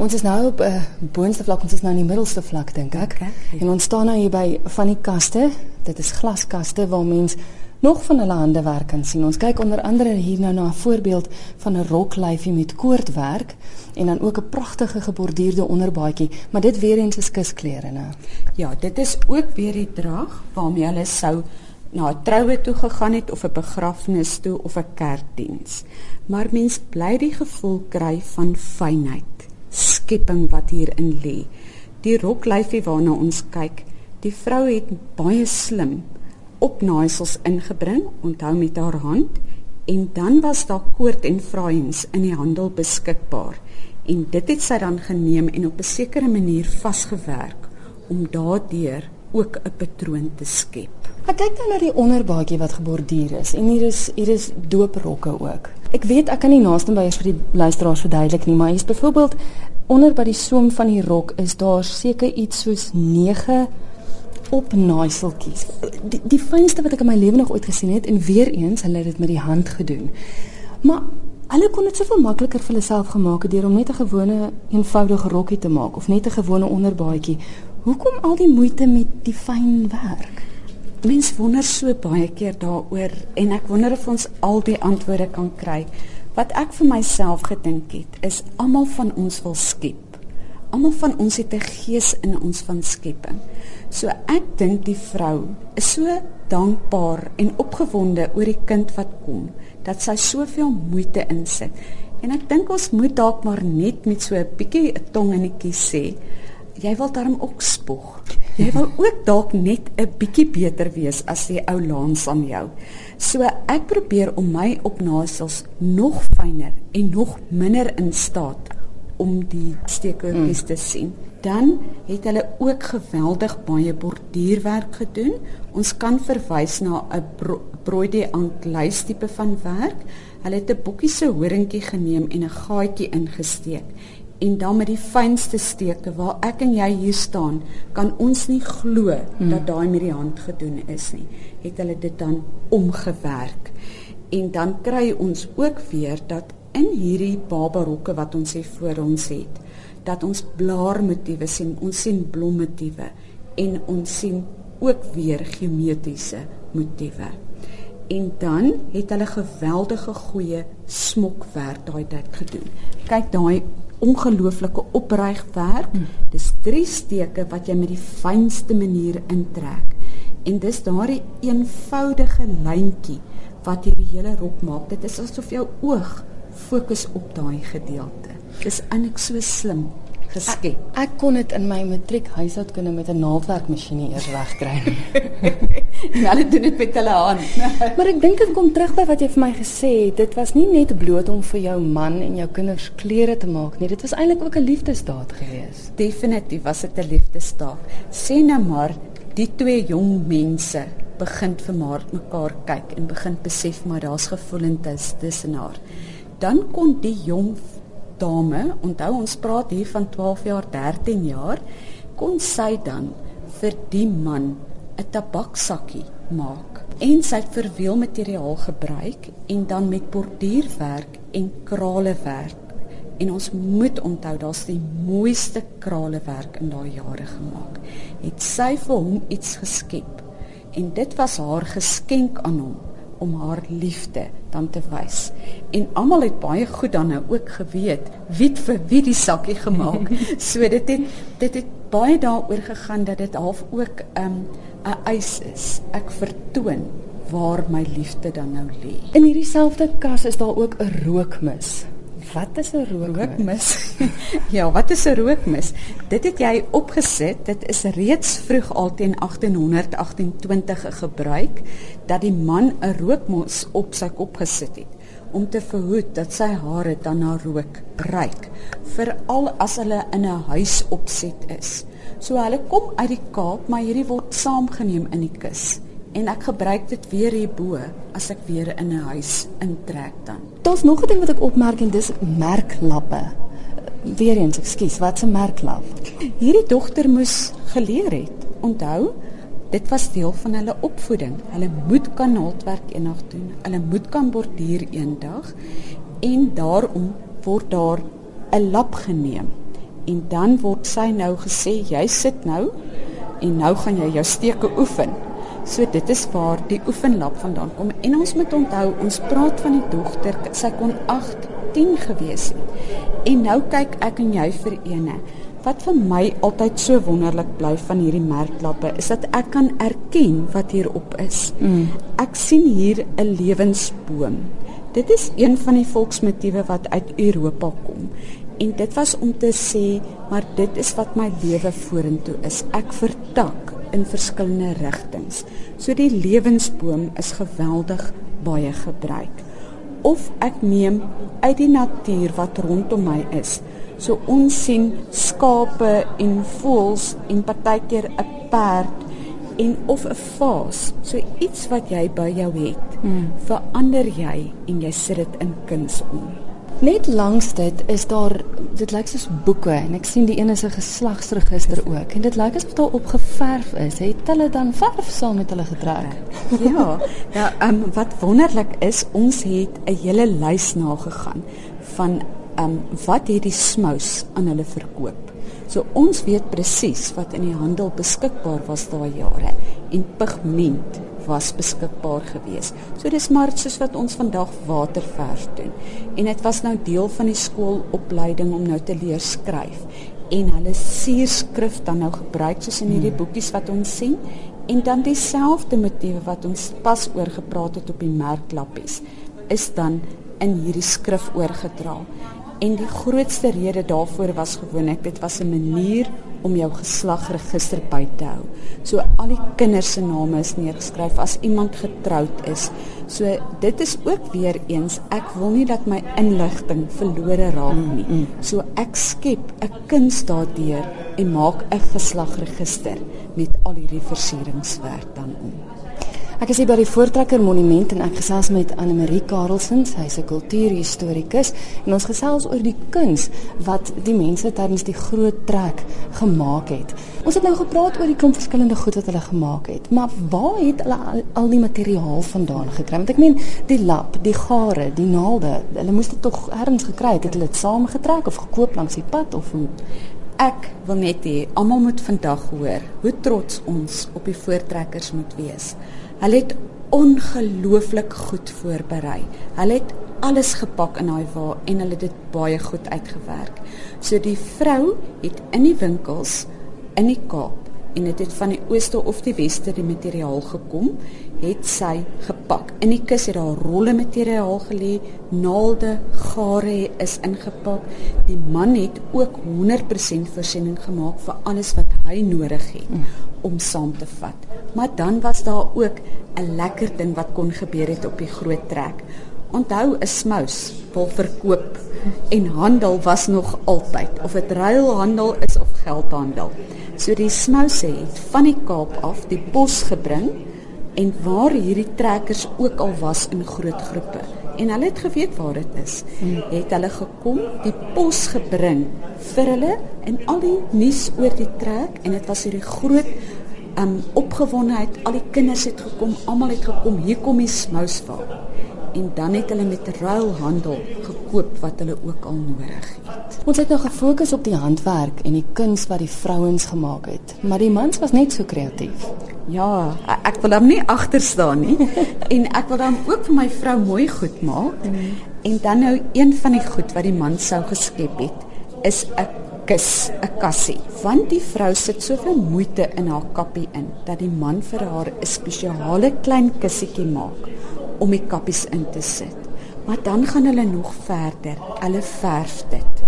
Ons is nou op 'n uh, boonste vlak, ons is nou in die middelste vlak dink ek. Okay. En ons staan nou hier by van die kaste. Dit is glaskaste waar mens nog van hulle handewerk kan sien. Ons kyk onder andere hier nou na 'n voorbeeld van 'n roklyfie met koordwerk en dan ook 'n pragtige geborduurde onderbaadjie, maar dit weer eens is kusklere nou. Ja, dit is ook weer die draag waarmee hulle sou na 'n troue toe gegaan het of 'n begrafnis toe of 'n kerkdiens. Maar mens bly die gevoel kry van fynheid, skepping wat hierin lê. Die roklyfie waarna ons kyk, die vrou het baie slim opnaaisels ingebring, onthou met haar hand, en dan was daar koord en vraaiens in die handel beskikbaar. En dit het sy dan geneem en op 'n sekere manier vasgewerk om daardeur ook 'n patroon te skep. Ek kyk nou na die onderbaadjie wat geborduur is en hier is hier is dooprokke ook. Ek weet ek kan nie naaste by vir die luisteraars verduidelik nie, maar hier's byvoorbeeld onder by die soem van die rok is daar seker iets soos 9 op naaiseltjies. Die, die fynste wat ek in my lewe nog ooit gesien het en weer eens hulle het dit met die hand gedoen. Maar hulle kon dit soveel makliker vir hulle self gemaak het deur om net 'n gewone eenvoudige rokkie te maak of net 'n gewone onderbaadjie. Hoekom al die moeite met die fyn werk? Mens wonder so baie keer daaroor en ek wonder of ons al die antwoorde kan kry. Wat ek vir myself gedink het, is almal van ons wil skep. Almal van ons het 'n gees in ons van skepping. So ek dink die vrou is so dankbaar en opgewonde oor die kind wat kom dat sy soveel moeite insit. En ek dink ons moet dalk maar net met so 'n bietjie 'n tong in die kies sê. Jy wil darm ook spog. Jy wil ook dalk net 'n bietjie beter wees as die ou laans aan jou. So ek probeer om my opnaasels nog fyner en nog minder in staat om die steekoortjies mm. te sien. Dan het hulle ook geweldig baie borduurwerk gedoen. Ons kan verwys na 'n bro broodie ankluis tipe van werk. Hulle het 'n bokkie se horingkie geneem en 'n gaatjie ingesteek en dan met die fynste steke waar ek en jy hier staan, kan ons nie glo hmm. dat daai met die hand gedoen is nie. Het hulle dit dan omgewerk. En dan kry ons ook weer dat in hierdie babarokke wat ons hier voor ons het, dat ons blaarmotiewe sien, ons sien blommotiewe en ons sien ook weer geometriese motiewe. En dan het hulle geweldige goeie smokwerk daai tyd gedoen. Kyk daai ongelooflike opregwerk. Hmm. Dis drie steke wat jy met die fynste manier intrek. En dis daardie eenvoudige lyntjie wat hierdie hele rok maak. Dit is asof jou oog fokus op daai gedeelte. Dis eintlik so slim geskep. Ek, ek kon dit in my matriek huishoudkunde met 'n naaldwerkmasjien eers regkry. [laughs] en hulle doen dit met hulle hand. [laughs] maar ek dink dit kom terug by wat jy vir my gesê het. Dit was nie net bloot om vir jou man en jou kinders klere te maak nie. Dit was eintlik ook 'n liefdesdaad geweest. Definitief was dit 'n liefdesdaad. Sê nou maar die twee jong mense begin vir mekaar kyk en begin besef maar daar's gevoelens tussen haar dan kon die jong dame, onthou ons praat hier van 12 jaar, 13 jaar, kon sy dan vir die man 'n tabaksakkie maak. En sy het verweelmateriaal gebruik en dan met borduurwerk en kralewerk. En ons moet onthou daar's die mooiste kralewerk in daai jare gemaak. Het sy vir hom iets geskep en dit was haar geskenk aan hom om haar liefde dan te wys. En almal het baie goed dan nou ook geweet wie vir wie die sakkie gemaak. [laughs] so dit het dit het baie daaroor gegaan dat dit half ook 'n um, 'n eis is. Ek vertoon waar my liefde dan nou lê. In hierdie selfde kas is daar ook 'n rookmis. Wat is 'n rookmis? [laughs] ja, wat is 'n rookmis? Dit het jy opgesit. Dit is reeds vroeg al teen 1828 gebruik dat die man 'n rookmis op sy kop gesit het om te verhoed dat sy hare dan na rook ruik, veral as hulle in 'n huis opset is. So hulle kom uit die Kaap, maar hierdie word saamgeneem in die kus en ek gebruik dit weer hierbo as ek weer in 'n huis intrek dan. Daar's nog 'n ding wat ek opmerk en dis merklappe. Weer eens, ekskuus, wat 'n merklap? Hierdie dogter moes geleer het. Onthou, dit was deel van hulle opvoeding. Hulle moet kan naaldwerk eendag doen. Hulle moet kan borduur eendag en daarom word daar 'n lap geneem. En dan word sy nou gesê jy sit nou en nou gaan jy jou steke oefen. So dit is waar die oefenlap vandaan kom. En ons moet onthou, ons praat van die dogter, sy kon 8, 10 gewees het. En nou kyk ek en jy vir ene. Wat vir my altyd so wonderlik bly van hierdie merklappe is dat ek kan erken wat hierop is. Mm. Ek sien hier 'n lewensboom. Dit is een van die volksmotiewe wat uit Europa kom. En dit was om te sê, maar dit is wat my lewe vorentoe is. Ek vertak in verskillende rigtings. So die lewensboom is geweldig baie gebruik. Of ek neem uit die natuur wat rondom my is. So ons sien skape en voëls en partykeer 'n perd en of 'n vaas. So iets wat jy by jou het, hmm. verander jy en jy sit dit in kuns om. Net langs dit is daar dit lyk soos boeke en ek sien die een is 'n geslagsregister ook en dit lyk asof daar op geverf is. Het hulle dan verf saam met hulle getrek? [laughs] Ja. Ja, ehm um, wat wonderlik is, ons het 'n hele lys nagegaan van ehm um, wat het die smous aan hulle verkoop. So ons weet presies wat in die handel beskikbaar was daai jare en pigment was beskikbaar gewees. So dis maar soos wat ons vandag waterverf doen. En dit was nou deel van die skoolopleiding om nou te leer skryf. En hulle suurskrif dan nou gebruik soos in hierdie hmm. boekies wat ons sien en dan dieselfde motiewe wat ons pas oor gepraat het op die merklappies is dan in hierdie skrif oorgedra. En die grootste rede daarvoor was gewoonlik dit was 'n manier om jou geslagregister by te hou. So al die kinders se name is neergeskryf as iemand getroud is. So dit is ook weer eens ek wil nie dat my inligting verlore raak mm, nie. Mm. So ek skep 'n kuns daardeur en maak 'n geslagregister met al hierdie versieringswerk dan om. Ek is hier by die Voortrekker Monument en ek gesels met Anne Marie Karelsens, sy's 'n kultuurhistorikus en ons gesels oor die kuns wat die mense tydens die groot trek gemaak het. Ons het nou gepraat oor die klomp verskillende goed wat hulle gemaak het, maar waar het hulle al, al die materiaal vandaan gekry? Want ek meen, die lap, die gare, die naalde, hulle moes dit tog ergens gekry het. Het hulle dit saamgetrek of gekoop langs die pad of hoe? Ek wil net hê almal moet vandag hoor hoe trots ons op die voortrekkers moet wees. Hulle het ongelooflik goed voorberei. Hulle het alles gepak in daai wa en hulle het dit baie goed uitgewerk. So die vrou het in die winkels in die Kaap en dit het, het van die ooste of die weste die materiaal gekom, het sy gepak. In die kus het daar rolle materiaal gelê, naalde, gare is ingepak. Die man het ook 100% voorsiening gemaak vir alles wat hy nodig het om saam te vat. Maar dan was daar ook 'n lekker ding wat kon gebeur het op die groot trek. Onthou 'n smous wil verkoop en handel was nog altyd of dit ruilhandel is of geldhandel. So die smouse het van die Kaap af die pos gebring en waar hierdie trekkers ook al was in groot groepe en hulle het geweet waar dit is. Het hulle gekom, die pos gebring vir hulle en al die nuus oor die trek en dit was hierdie groot um opgewondenheid. Al die kinders het gekom, almal het gekom. Hier kom die smousval en dan het hulle met ruilhandel gekoop wat hulle ook al nodig het. Ons het nou gefokus op die handwerk en die kuns wat die vrouens gemaak het, maar die mans was net so kreatief. Ja, ek wil hom nie agter staan nie [laughs] en ek wil dan ook vir my vrou mooi goed maak. Mm. En dan nou een van die goed wat die man sou geskep het is 'n kus, 'n kassie. Want die vrou sit soveel moeite in haar kappie in dat die man vir haar 'n spesiale klein kussietjie maak om die kappies in te sit. Maar dan gaan hulle nog verder. Hulle verf dit.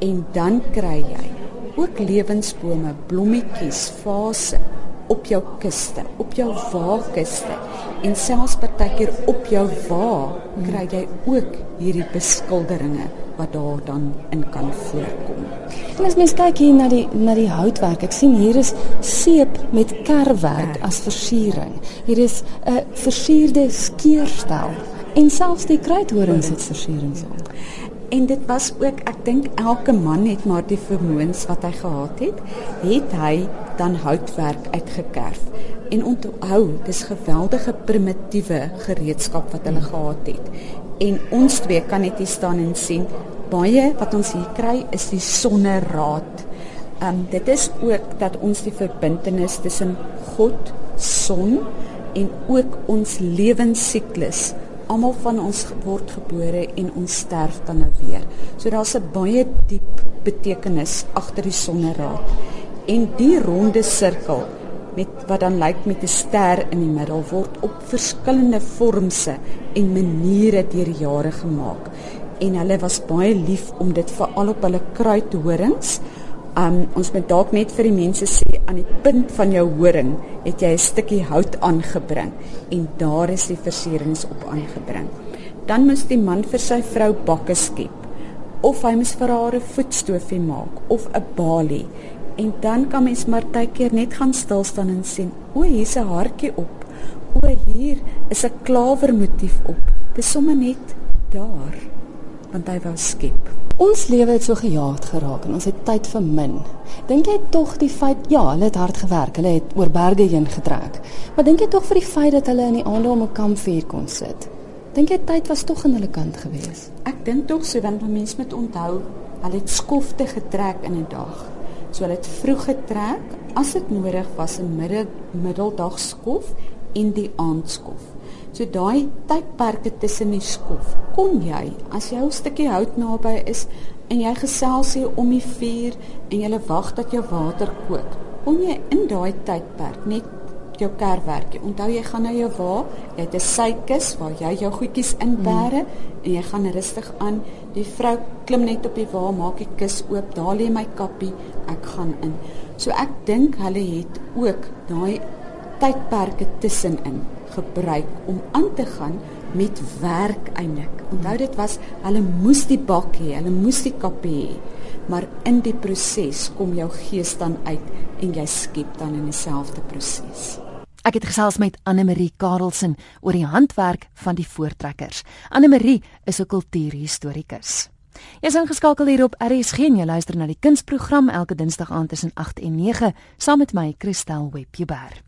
En dan kry jy ook lewensbome, blommetjies, vase op jou kuste, op jou waakuste en selfs partykeer op jou wa kry jy ook hierdie beskilderinge wat daar dan in kan voorkom. En as mens kyk hier na die na die houtwerk, ek sien hier is seep met kerwerk as versiering. Hier is 'n versierde skeerstel en selfs die kruithorings het versierings op. En dit was ook, ek dink elke man het maar die vermoëns wat hy gehad het, het hy dan houtwerk uitgekerf. En onthou, dis geweldige primitiewe gereedskap wat hulle gehad het. En ons twee kan net hier staan en sien baie wat ons hier kry is die sonneraad. Ehm um, dit is ook dat ons die verbintenis tussen God, son en ook ons lewensiklus almal van ons word gebore en ons sterf dan nou weer. So daar's 'n baie diep betekenis agter die sonneraad. En die ronde sirkel met wat dan lyk met 'n ster in die middel word op verskillende vormse en maniere deur jare gemaak. En hulle was baie lief om dit veral op hulle kruithorings Um ons moet dalk net vir die mense sê aan die punt van jou horing het jy 'n stukkie hout aangebring en daar is die versierings op aangebring. Dan moet die man vir sy vrou bakke skep of hy moet vir haar 'n voetstofie maak of 'n balie. En dan kan mens maar tydkeer net gaan stil staan en sien, o, hier's 'n hartjie op. O, hier is 'n klawermotief op. Dis sommer net daar want hy wou skep. Ons lewe het so gejaag geraak en ons het tyd vir min. Dink jy tog die feit ja, hulle het hard gewerk, hulle het oor berge heen getrek. Maar dink jy tog vir die feit dat hulle in die aande om 'n kampvuur kon sit? Dink jy tyd was tog aan hulle kant gewees? Ek dink tog so want mense moet onthou, hulle het skofte getrek in 'n dag. So hulle het vroeg getrek as dit nodig was 'n middag middeldag skof en die aandskof. So daai tydperke tussen die skof, kon jy as jou stukkie hout naby is en jy gesels hier om die vuur en jy wag dat jou water kook, kon jy in daai tydperk net jou kerwerkie. Onthou jy gaan na jou wa, jy het 'n sykis waar jy jou goedjies inbere mm. en jy gaan rustig aan. Die vrou klim net op die wa, maak die kus oop, daar lê my kappie, ek gaan in. So ek dink hulle het ook daai tydperke tussenin gebruik om aan te gaan met werk eintlik. Onthou dit was hulle moes die bak hê, hulle moes die kappie hê. Maar in die proses kom jou gees dan uit en jy skep dan in dieselfde proses. Ek het gesels met Anne Marie Karelsen oor die handwerk van die voortrekkers. Anne Marie is 'n kultuurhistorikus. Jy is ingeskakel hier op RSG en jy luister na die kunsprogram elke Dinsdag aand tussen 8 en 9 saam met my Christel Webber.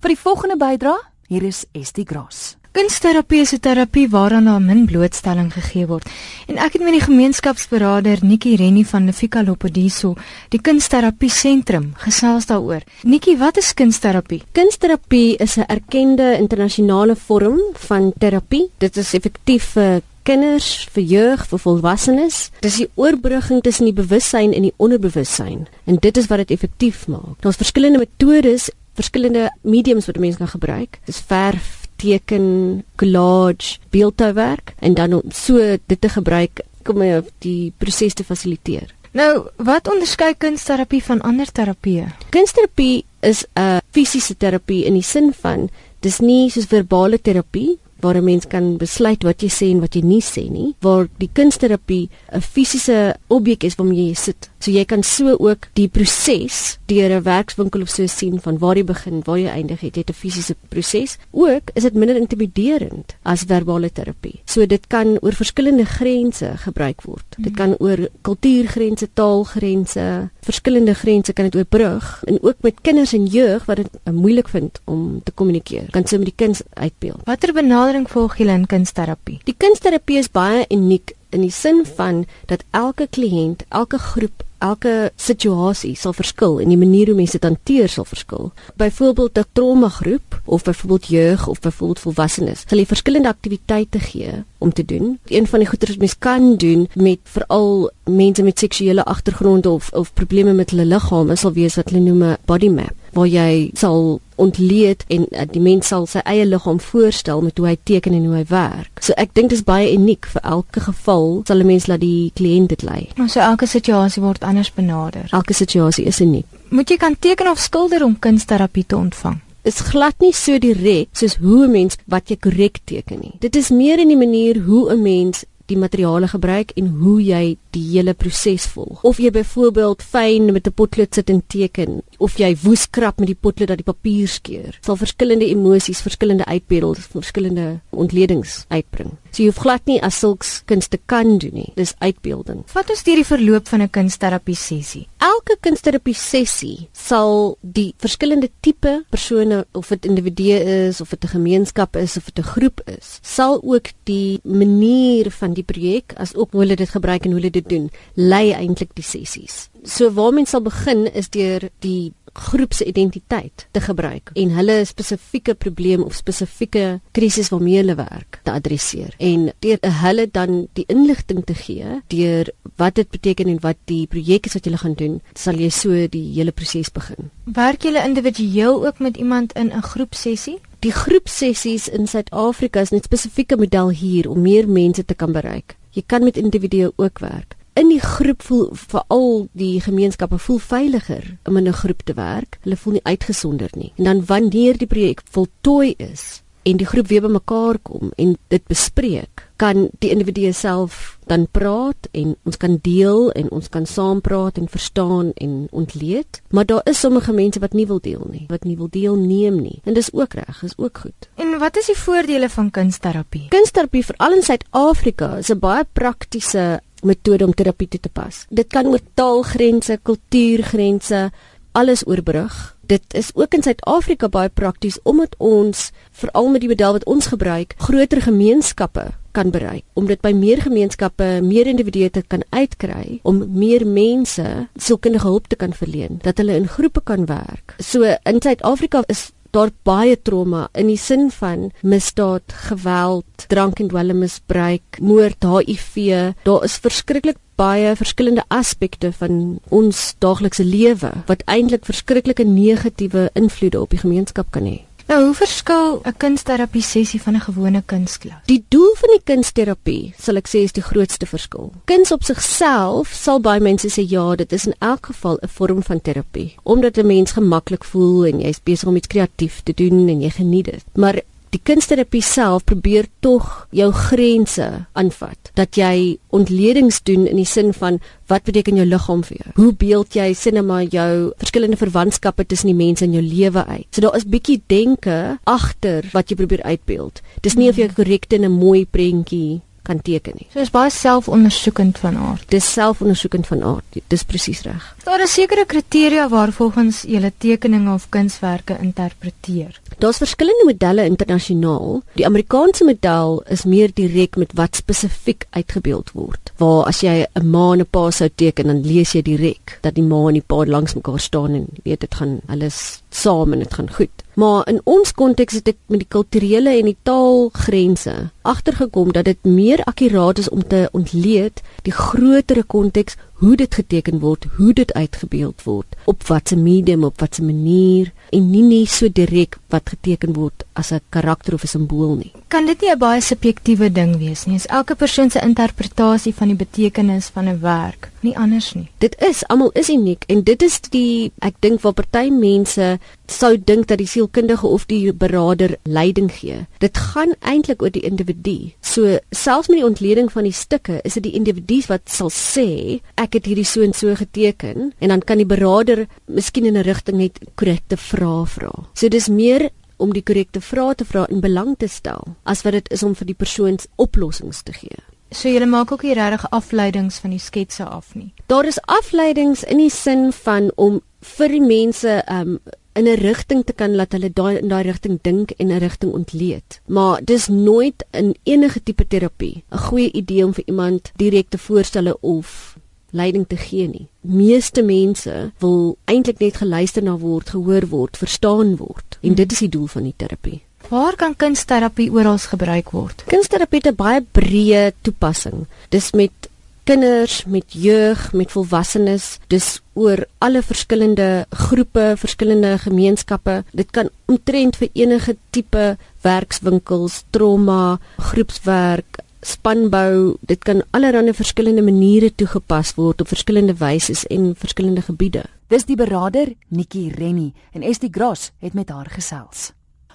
Vir die volgende bydrae Hier is Estie Gras. Kunsterapie is 'n terapie waaraan daar min blootstelling gegee word. En ek het met die gemeenskapsberader Nikki Rennie van Lefika Lopodiso, die kunsterapie sentrum, gesels daaroor. Nikki, wat is kunsterapie? Kunsterapie is 'n erkende internasionale vorm van terapie. Dit is effektief vir kinders, vir jeug, vir volwassenes. Dit is die oorbrugging tussen die bewussyn en die onderbewussyn. En dit is wat dit effektief maak. Daar's verskillende metodes verskillende mediums wat mense kan gebruik. Dis verf, teken, collage, beeldhouwerk en dan om so dit te gebruik jy op die proses te fasiliteer. Nou, wat onderskei kunsterapie van ander terapieë? Kunsterapie is 'n fisiese terapie in die sin van dis nie soos verbale terapie waar 'n mens kan besluit wat jy sê en wat jy nie sê nie, waar die kunsterapie 'n fisiese objek is waarmee jy sit. So jy kan so ook die proses deur 'n werkswinkel of so sien van waar jy begin, waar jy eindig het, het 'n fisiese proses. Ook is dit minder intimiderend as verbale terapie. So dit kan oor verskillende grense gebruik word. Mm. Dit mhm. kan oor kultuurgrense, taalgrense, verskillende grense kan dit oorbrug en ook met kinders en jeug wat dit moeilik vind om te kommunikeer. Kan so met die kind uitbeeld. Watter benadering volg julle in kunsterapie? Die kunsterapie is baie uniek in die sin van dat elke kliënt, elke groep elke situasie sal verskil en die manier hoe mense dit hanteer sal verskil. Byvoorbeeld 'n trauma groep of byvoorbeeld jeug of byvoorbeeld volwassenes, sal jy verskillende aktiwiteite gee om te doen. Een van die goeie wat mens kan doen met veral mense met seksuele agtergronde of of probleme met hulle liggame sal wees wat hulle noem 'n body map waar jy sal ontleed en uh, die mens sal sy eie liggaam voorstel met hoe hy teken en hoe hy werk. So ek dink dit is baie uniek vir elke geval sal 'n mens laat die kliënt dit lei. Maar so elke situasie word anders benader. Elke situasie is uniek. Moet jy kan teken of skilder om kunsterapie te ontvang? is glad nie so direk soos hoe 'n mens wat jy korrek teken nie. Dit is meer in die manier hoe 'n mens die materiale gebruik en hoe jy die hele proses volg. Of jy byvoorbeeld fyn met 'n potlood sit en teken of jy woes krap met die potlood dat die papier skeur. Sal verskillende emosies, verskillende uitbeeldings, verskillende ontledings uitbring. So jy hoef glad nie as sulks kunste kan doen nie. Dis uitbeelding. Wat is die verloop van 'n kunsterapie sessie? Elke kunsterapie sessie sal die verskillende tipe persone of dit individue is of dit 'n gemeenskap is of dit 'n groep is, sal ook die manier van die projek as ook hoe hulle dit gebruik en hoe hulle dit doen, lei eintlik die sessies. So waar mens sal begin is deur die groep se identiteit te gebruik en hulle spesifieke probleem of spesifieke krisis waarmee hulle werk te adresseer en deur hulle dan die inligting te gee deur wat dit beteken en wat die projek is wat jy gaan doen sal jy so die hele proses begin. Werk jy individueel ook met iemand in 'n groepsessie? Die groepsessies in Suid-Afrika is 'n spesifieke model hier om meer mense te kan bereik. Jy kan met individue ook werk in die groep voel veral die gemeenskappe voel veiliger om in 'n groep te werk. Hulle voel nie uitgesonder nie. En dan wanneer die projek voltooi is en die groep weer bymekaar kom en dit bespreek, kan die individu self dan praat en ons kan deel en ons kan saam praat en verstaan en ontleed. Maar daar is sommige mense wat nie wil deel nie, wat nie wil deelneem nie. En dis ook reg, is ook goed. En wat is die voordele van kunsterapie? Kunsterapie veral in Suid-Afrika is 'n baie praktiese metode om terapie toe te pas. Dit kan oor taalgrense, kultuurgrense, alles oorbrug. Dit is ook in Suid-Afrika baie prakties omdat ons veral met die model wat ons gebruik, groter gemeenskappe kan bereik om dit by meer gemeenskappe, meer individue te kan uitkry om meer mense sielkundige hulp te kan verleen, dat hulle in groepe kan werk. So in Suid-Afrika is daar baie trauma in die sin van misdaad, geweld, drank en dwelmmisbruik, moord, HIV. Daar is verskriklik baie verskillende aspekte van ons daaglikse lewe wat eintlik verskriklike negatiewe invloede op die gemeenskap kan hê. Nou, hoe verskil 'n kunsterapie sessie van 'n gewone kunstklas? Die doel van die kunsterapie, sal ek sê, is die grootste verskil. Kuns op sigself sal baie mense sê ja, dit is in elk geval 'n vorm van terapie, omdat 'n mens gemaklik voel en jy's besig om iets kreatief te doen en jy geniet dit. Maar die kunsterapie self probeer tog jou grense aanvat. Dat jy ontledings doen in die sin van wat beteken jou liggaam vir jou? Hoe beeld jy sinema jou verskillende verwantskappe tussen die mense in jou lewe uit? So daar is bietjie denke agter wat jy probeer uitbeeld. Dis nie of jy korrek in 'n mooi prentjie kan teken nie. So is baie selfondersoekend van aard. Dis selfondersoekend van aard. Dis presies reg. Daar is sekere kriteria waarvolgens jy tekeninge of kunswerke interpreteer. Daar's verskillende modelle internasionaal. Die Amerikaanse model is meer direk met wat spesifiek uitgebeeld word. Waar as jy 'n ma en 'n pa sou teken, dan lees jy direk dat die ma en die pa langs mekaar staan en weet dit gaan alles saam en dit gaan goed. Maar in ons konteks het ek met die kulturele en die taalgrense agtergekom dat dit meer akkuraat is om te ontleed die grotere konteks hoe dit geteken word, hoe dit uitgebeeld word, op watter medium, op watter manier en nie net so direk wat geteken word as 'n karakter of 'n simbool nie. Kan dit nie 'n baie subjektiewe ding wees nie? Is elke persoon se interpretasie van die betekenis van 'n werk nie anders nie? Dit is almal is uniek en dit is die ek dink waar party mense sou dink dat die sielkundige of die beraader leiding gee. Dit gaan eintlik oor die individu. So selfs met die ontleding van die stukke, is dit die individu wat sal sê ek het hierdie so en so geteken en dan kan die beraader miskien in 'n rigting net korrekte vrae vra. So dis meer om die korrekte vrae te vra en belang te stel as wat dit is om vir die persoon oplossings te gee. So jy maak ook nie regtig afleidings van die sketse af nie. Daar is afleidings in die sin van om vir die mense um in 'n rigting te kan laat hulle daai in daai rigting dink en 'n rigting ontleed. Maar dis nooit in enige tipe terapie 'n goeie idee om vir iemand direk te voorstel of leiding te gee nie. Meeste mense wil eintlik net geluister na word, gehoor word, verstaan word. En dit is die doel van die terapie. Waar kan kunsterapie oral gebruik word? Kunsterapie het 'n baie breë toepassing. Dis met kinders, met jeug, met volwassenes, dis oor alle verskillende groepe, verskillende gemeenskappe. Dit kan omtrent vir enige tipe werkswinkels, trauma, groepswerk, spanbou, dit kan allerlei verskillende maniere toegepas word op verskillende wyse en verskillende gebiede. Dis die beraader Nikki Rennie en Estie Gross het met haar gesels.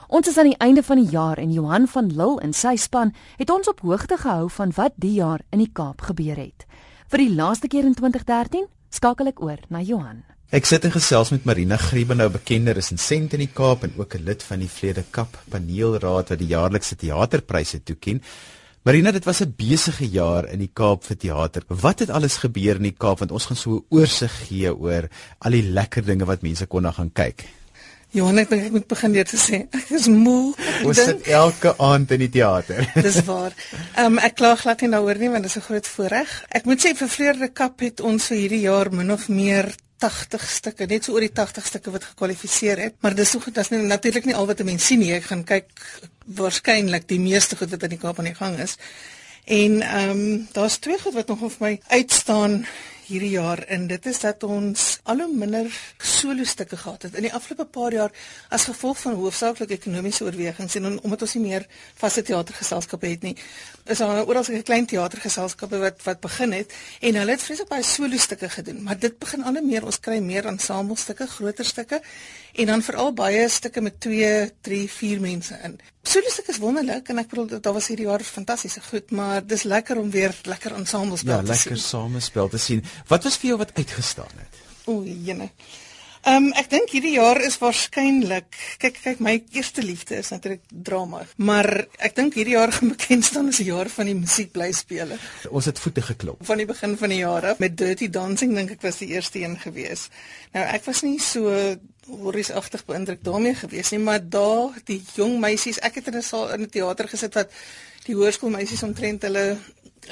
Ons is aan die einde van die jaar en Johan van Lille en sy span het ons op hoogte gehou van wat die jaar in die Kaap gebeur het. Vir die laaste keer in 2013 skakel ek oor na Johan. Ek sit en gesels met Marina Griebenhou, bekende resensent in die Kaap en ook 'n lid van die Vrede Kap paneelraad wat die jaarlikse teaterpryse toeken. Marina, dit was 'n besige jaar in die Kaap vir teater. Wat het alles gebeur in die Kaap want ons gaan so 'n oorsig gee oor al die lekker dinge wat mense kon na gaan kyk. Johan, ek dink ek moet begin deur te sê ek is moe. Ons sit elke aand in die teater. [laughs] Dis waar. Ehm um, ek kla glad nie daaroor nie want dit is 'n groot voorreg. Ek moet sê vir Vreerde Kap het ons vir hierdie jaar min of meer 80 stukke, net so oor die 80 stukke wat gekwalifiseer het, maar dis goed, dit is natuurlik nie al wat 'n mens sien nie. Ek gaan kyk waarskynlik die meeste goed wat in die Kaap aan die gang is. En ehm um, daar's twee goed wat nog vir my uitstaan hierdie jaar en dit is dat ons al hoe minder solo stukke gehad het. In die afgelope paar jaar as gevolg van hoofsaaklik ekonomiese oorwegings en omdat ons nie meer vaste teatergeselskappe het nie is daar oral so 'n klein teatergeselskappe wat wat begin het en hulle het vreeslik baie solo stukke gedoen. Maar dit begin al hoe meer ons kry meer ensemble stukke groter stukke en dan veral baie stukke met 2 3 4 mense in solo stukke is wonderlik en ek bedoel daar was hierdie jaar fantastiese goed maar dis lekker om weer lekker ensemble spel ja, te sien ja lekker samespel te sien Wat was vir jou wat uitgestaan het? O, jene. Ehm um, ek dink hierdie jaar is waarskynlik kyk kyk my eerste liefde is natuurlik drama, maar ek dink hierdie jaar gaan bekend staan as 'n jaar van die musiek bly speel. Ons het voete geklop van die begin van die jaar af met Dirty Dancing dink ek was die eerste een gewees. Nou ek was nie so horriesagtig beïndruk daarmee gewees nie, maar daar die jong meisies, ek het in 'n saal in 'n teater gesit wat die hoërskoolmeisies omtrent hulle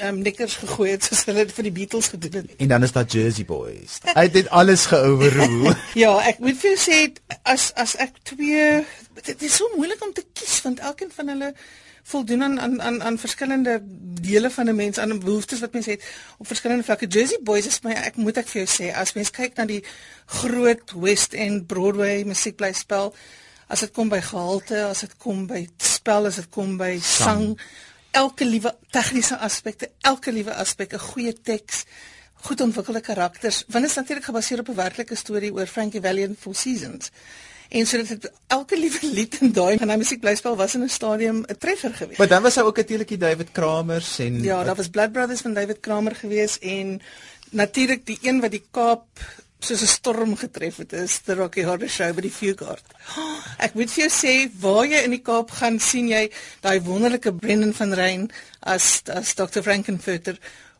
um, nikkers gegooi het soos hulle vir die Beatles gedoen het. En dan is daar Jersey Boys. Hy het dit alles geoverrule. [laughs] ja, ek moet vir jou sê as as ek twee dit is so moeilik om te kies want elkeen van hulle voldoen aan aan aan aan verskillende dele van 'n mens aan behoeftes wat mense het op verskillende vlakke. Jersey Boys is my ek moet ek vir jou sê as mens kyk na die groot West End Broadway musiekblyspel as dit kom by gehalte, as dit kom by spel, as dit kom by sang, sang elke liewe tegniese aspekte, elke liewe aspek, 'n goeie teks, goed ontwikkelde karakters, want dit is natuurlik gebaseer op 'n werklike storie oor Frankie Valli and Four Seasons. En so dit elke liewe lied in daai van hy musiekblyspel was in 'n stadium 'n treffer geweest. Maar dan was daar ook natuurlik die David Kramers en Ja, daar was Blood Brothers van David Kramer geweest en natuurlik die een wat die Kaap soos 'n storm getref het is die Rocky Horror Show by die Fugard. Ek moet vir jou sê waar jy in die Kaap gaan sien jy daai wonderlike Brendan van Rein as as Dr Frankenfurter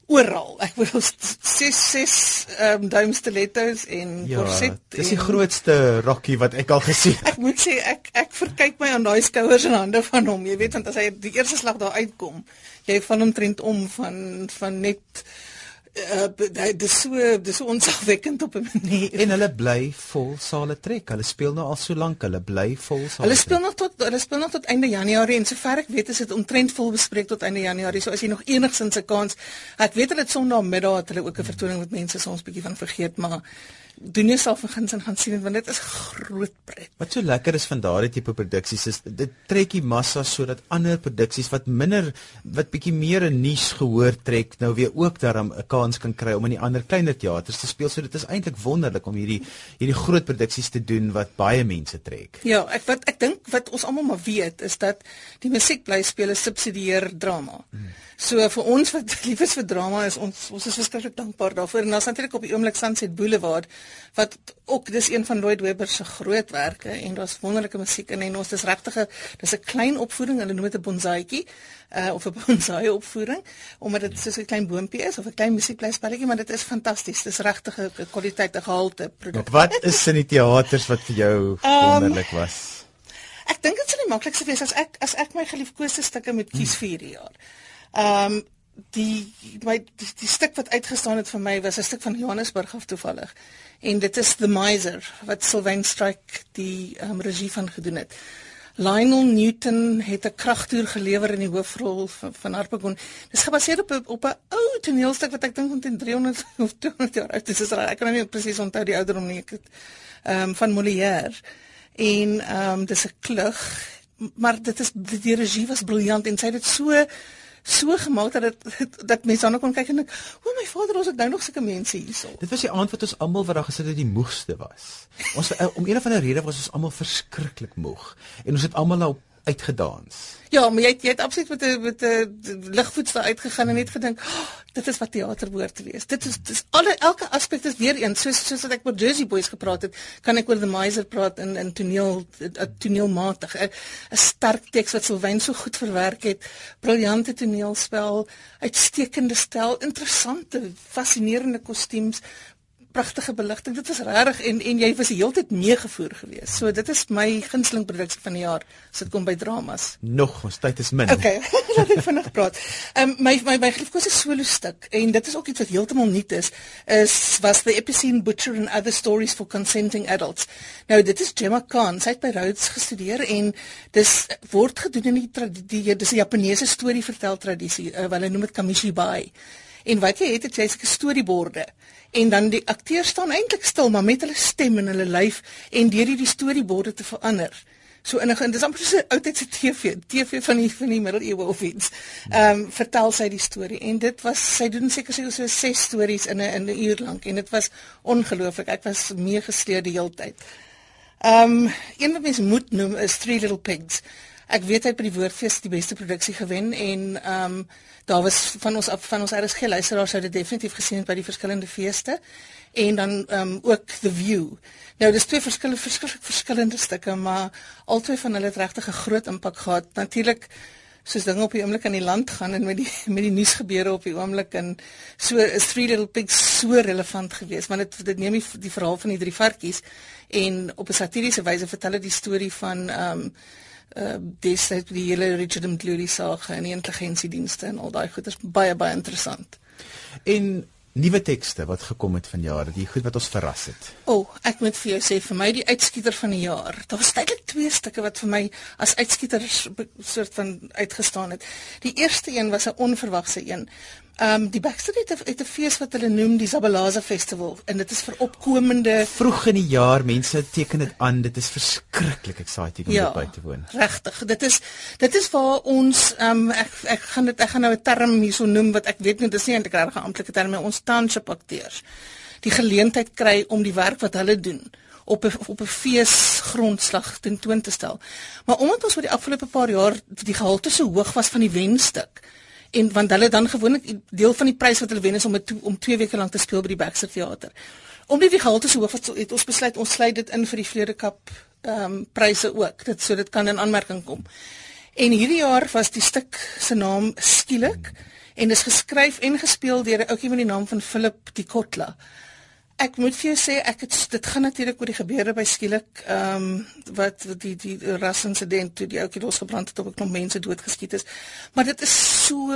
oral. Ek bedoel ses ses ehm um, duim stilettos en ja, korset. Dis die grootste Rocky wat ek al gesien het. [laughs] Ek moet sê ek ek verkyk my aan daai skouers en hande van hom. Jy weet want as hy die eerste slag daar uitkom, jy van hom trend om van van net uh, dis so dis so onsagwekkend op 'n manier. En hulle bly vol sale trek. Hulle speel nou al so lank, hulle bly vol sale. Hulle speel nog tot hulle speel nog tot einde Januarie en sover ek weet is dit omtrent vol bespreek tot einde Januarie. So as jy nog enigsins 'n kans, ek weet dat dit Sondagmiddag het hulle ook 'n vertoning met mense soms bietjie van vergeet, maar doen jouself vergins en gaan sien want dit is groot pret. Wat so lekker is van daardie tipe produksies is dit trek die massa sodat ander produksies wat minder wat bietjie meer 'n nuus gehoor trek nou weer ook daarom 'n kans kan kry om in die ander kleiner teaters te speel. So dit is eintlik wonderlik om hierdie hierdie groot produksies te doen wat baie mense trek. Ja, ek wat ek dink wat ons almal maar weet is dat die musiekblyspele subsidieer drama. Hmm. So vir ons wat [laughs] lief is vir drama is ons ons is verskriklik dankbaar daarvoor. En ons natuurlik op die oomblik Sunset Boulevard wat ook dis een van Lloyd Webber se grootwerke en daar's wonderlike musiek in en ons dis regtig dis 'n klein opvoering, hulle noem dit 'n bonsaietjie uh of 'n [laughs] bonsai opvoering omdat dit soos 'n klein boontjie is of 'n klein musiekblyspelletjie, maar dit is fantasties. Dis regtig 'n kwaliteit, 'n gehalte produk. Wat is in die teaters wat vir jou um, [laughs] wonderlik was? Ek dink dit sal die maklikste wees as ek as ek my geliefkoeste stukke moet kies vir hierdie jaar. Ehm um, die my die, die stuk wat uitgestaan het vir my was 'n stuk van Johannesburg af toevallig. En dit is The Miser wat Sylvain Strike die um, regie van gedoen het. Lionel Newton het 'n kragtoer gelewer in die hoofrol van, van Harpagon. Dis gebaseer op op 'n ou toneelstuk wat ek dink omtrent 300 [laughs] of 200 jaar oud is. Ek kan nie presies onthou die ouderdom nie. Ek het ehm um, van Molière. En ehm um, dis 'n klug, maar dit is die regie was briljant en sy het dit so so gemaak dat dit dat mense dan kon kyk en ek o my vader ons het nou nog sulke mense hierso. Dit was die aand wat ons almal wat daar gesit het die moegste was. Ons eh, om een of ander rede was ons almal verskriklik moeg en ons het almal nou uitgedans. Ja, maar jy het, jy het absoluut met 'n met 'n ligvoets daar uitgegaan en net gedink, oh, dit is wat teater behoort te wees. Dit is dis alle elke aspek is weer een. Soos soos wat ek met Jersey Boys gepraat het, kan ek oor The Miser praat in in toneel toneelmatig. 'n 'n sterk teks wat Sylvain so goed verwerk het, briljante toneelspel, uitstekende stel, interessante, fascinerende kostuums, pragtige beligting. Dit was regtig en en jy was die hele tyd meegevoer geweest. So dit is my gunsteling produksie van die jaar as dit kom by dramas. Nog, ons tyd is min. Okay, [laughs] laat ek vinnig praat. Ehm um, my my my geliefkoeste solo stuk en dit is ook iets wat heeltemal nuut is, is was the Epicene Butcher and Other Stories for Consenting Adults. Nou dit is Gemma Khan. Sy het by Rhodes gestudeer en dis word gedoen in die tradisie, dis 'n Japaneese storie vertel tradisie. Uh, hulle noem dit Kamishibai. En wat jy het, het jy seker storieborde en dan die akteurs staan eintlik stil maar met hulle stem en hulle lyf en deur hierdie storieborde te verander. So in 'n dis amper so 'n oudtydse TV, TV van die van die middeleeue of iets. Ehm um, vertel sy die storie en dit was sy doen seker so so ses stories in 'n in 'n uur lank en dit was ongelooflik. Ek was meegesleer die hele tyd. Ehm um, een wat mens moet noem is Three Little Pigs. Ek weet hy het by die Woordfees die beste produksie gewen en ehm um, daar was van ons van ons RSG luisteraars sou dit definitief gesien het by die verskillende feeste en dan ehm um, ook The View. Nou dis twee verskillende verskillende verskillende stukke, maar albei van hulle het regtig 'n groot impak gehad. Natuurlik soos dinge op die oomblik in die land gaan en met die [laughs] met die nuus gebeure op die oomblik en so is Three Little Pigs so relevant geweest want dit dit neem die, die verhaal van die drie varkies en op 'n satiriese wyse vertel dit die storie van ehm um, uh dis net die hele Richard Mcleary sage en die intelligensiedienste en al daai goeders baie baie interessant. En nuwe tekste wat gekom het vanjaar, die goed wat ons verras het. O, oh, ek moet vir jou sê vir my die uitskieter van die jaar. Daar was eintlik twee stukke wat vir my as uitskieters soort van uitgestaan het. Die eerste een was 'n onverwagse een. Ehm um, die Baxter het 'n het 'n fees wat hulle noem die Zabalaza Festival en dit is vir opkomende vroeg in die jaar mense teken dit aan dit is verskriklik exciting om ja, dit by te woon. Regtig, dit is dit is waar ons ehm um, ek ek gaan dit ek gaan nou 'n term hierso noem wat ek weet nie dis nie eintlik 'n regte amptelike term maar ons township akteurs die geleentheid kry om die werk wat hulle doen op 'n op 'n feesgrondslag tentoon te stel. Maar omdat ons oor die afgelope paar jaar die gehalte so hoog was van die wenstuk en want hulle dan gewoonlik deel van die prys wat hulle wen is om het, om 2 weke lank te speel by die Baxter Theater. Om die gehalte so hoof het, het ons besluit ons sluit dit in vir die Vrede Cup ehm um, pryse ook. Dit so dit kan in aanmerking kom. En hierdie jaar was die stuk se naam skielik en is geskryf en gespeel deur 'n ouetjie met die naam van Philip Dikotla. Ek moet vir jou sê ek het dit gaan natuurlik oor die gebeure by skielik ehm um, wat die die, rasinsident toe die ouetjie losgebrand het op 'n klomp mense doodgeskiet is. Maar dit is so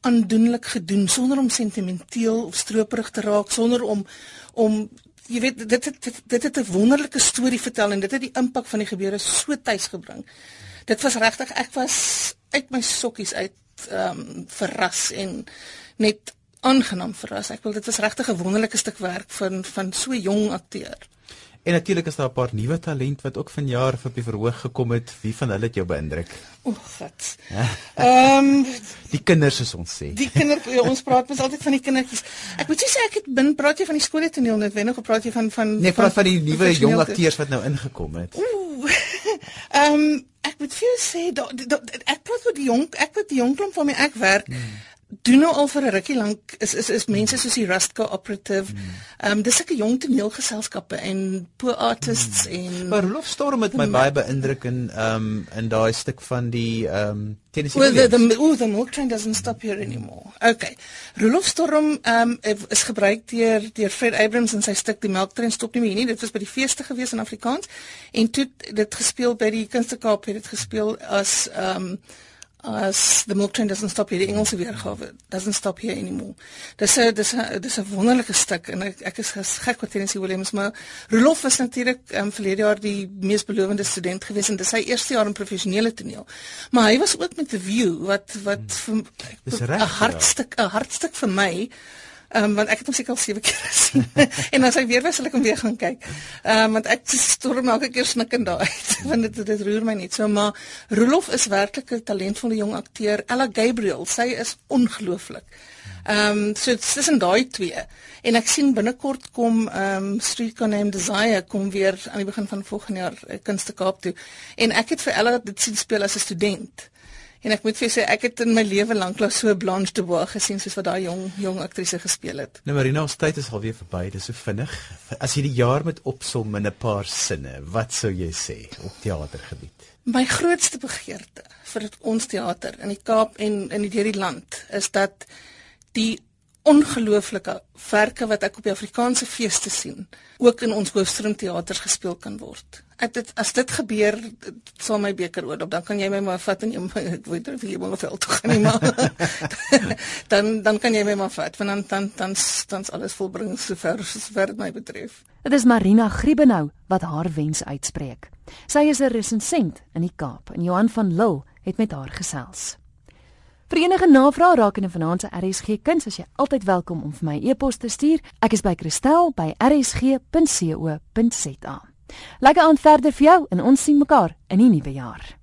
aandoenlik gedoen sonder om sentimenteel of stroperig te raak, sonder om om jy weet dit het dit, dit het 'n wonderlike storie vertel en dit het die impak van die gebeure so tuis gebring. Dit was regtig ek was uit my sokkies uit ehm um, verras en net aangenaam verras. Ek wil dit was regtig 'n wonderlike stuk werk van van so jong akteur. En natuurlik is daar 'n paar nuwe talent wat ook vanjaar op die verhoog gekom het. Wie van hulle het jou beïndruk? O, God. Ehm um, die kinders soos ons sê. Die kinders ja, ons praat mens altyd van die kindertjies. Ek moet sê ek het bin praat jy van die skooltoneel net wennig of praat jy van van Nee, praat van, van die nuwe jong akteurs wat nou ingekom het. Ooh. [laughs] Ehm um, ek moet vir jou sê dat ek praat oor die jong ek wat die jong klomp van my ek werk. Hmm doen nou al vir 'n rukkie lank is is is mense soos die Rust Cooperative. Hmm. Ehm um, dis sulke jong toneelgeselskappe en poor artists mm. en Maar Rolf Storm het my baie beïndruk in ehm um, in daai stuk van die ehm um, Tennessee Well the the, oh, the milk train doesn't stop here anymore. Okay. Rolf Storm ehm um, is gebruik deur deur Fred Abrams in sy stuk Die melk train stop nie meer nie. Dit was by die feeste gewees in Afrikaans en toe dit gespeel by die Kunstekaap het dit gespeel as ehm um, as the milk train doesn't stop here die Engelse weergawe doesn't stop here anymore. Dis 'n dis 'n dis 'n wonderlike stuk en ek ek is gek wat Tennessee Williams maar Rolof was natuurlik um, verlede jaar die mees belowende student gewees en dis sy eerste jaar in professionele toneel. Maar hy was ook met The View wat wat hmm. 'n hartstuk 'n hartstuk vir my Ehm um, want ek het hom seker al 7 keer gesien. [laughs] en as hy weer was, sal ek hom weer gaan kyk. Ehm um, want ek storm elke keer snikkend daar uit [laughs] want dit dit roer my net so maar Rolof is werklik 'n talentvolle jong akteur. Ella Gabriel, sy is ongelooflik. Ehm um, so dit is in daai twee. En ek sien binnekort kom ehm um, Street Name Desire kom weer aan die begin van volgende jaar uh, Kunste Kaap toe. En ek het vir Ella dit sien speel as 'n student. En ek moet vir sê ek het in my lewe lank lank so Blanche de Bois gesien soos wat daai jong jong aktrise gespeel het. Nou Marina, ons tyd is alweer verby, dis so vinnig. As jy die jaar met opsom in 'n paar sinne, wat sou jy sê op teatergebied? My grootste begeerte vir ons teater in die Kaap en in die hele land is dat die ongelooflike werke wat ek op die Afrikaanse feeste sien, ook in ons hoofstroomteaters gespeel kan word. Ek dit as dit gebeur, sal my beker oorloop, dan kan jy my maar vat en jy [laughs] ek weet nie of jy moet veld toe gaan nie maar [laughs] dan dan kan jy my maar vat, want dan dan dan dan's alles volbring sover sover my betref. Dit is Marina Griebenhou wat haar wens uitspreek. Sy is 'n resensent in die Kaap en Johan van Lille het met haar gesels. Vir enige navrae rakende vanaand se RSG kuns as jy altyd welkom om vir my e-pos te stuur. Ek is by Christel by rsg.co.za. Lekker aan verder vir jou en ons sien mekaar in die nuwe jaar.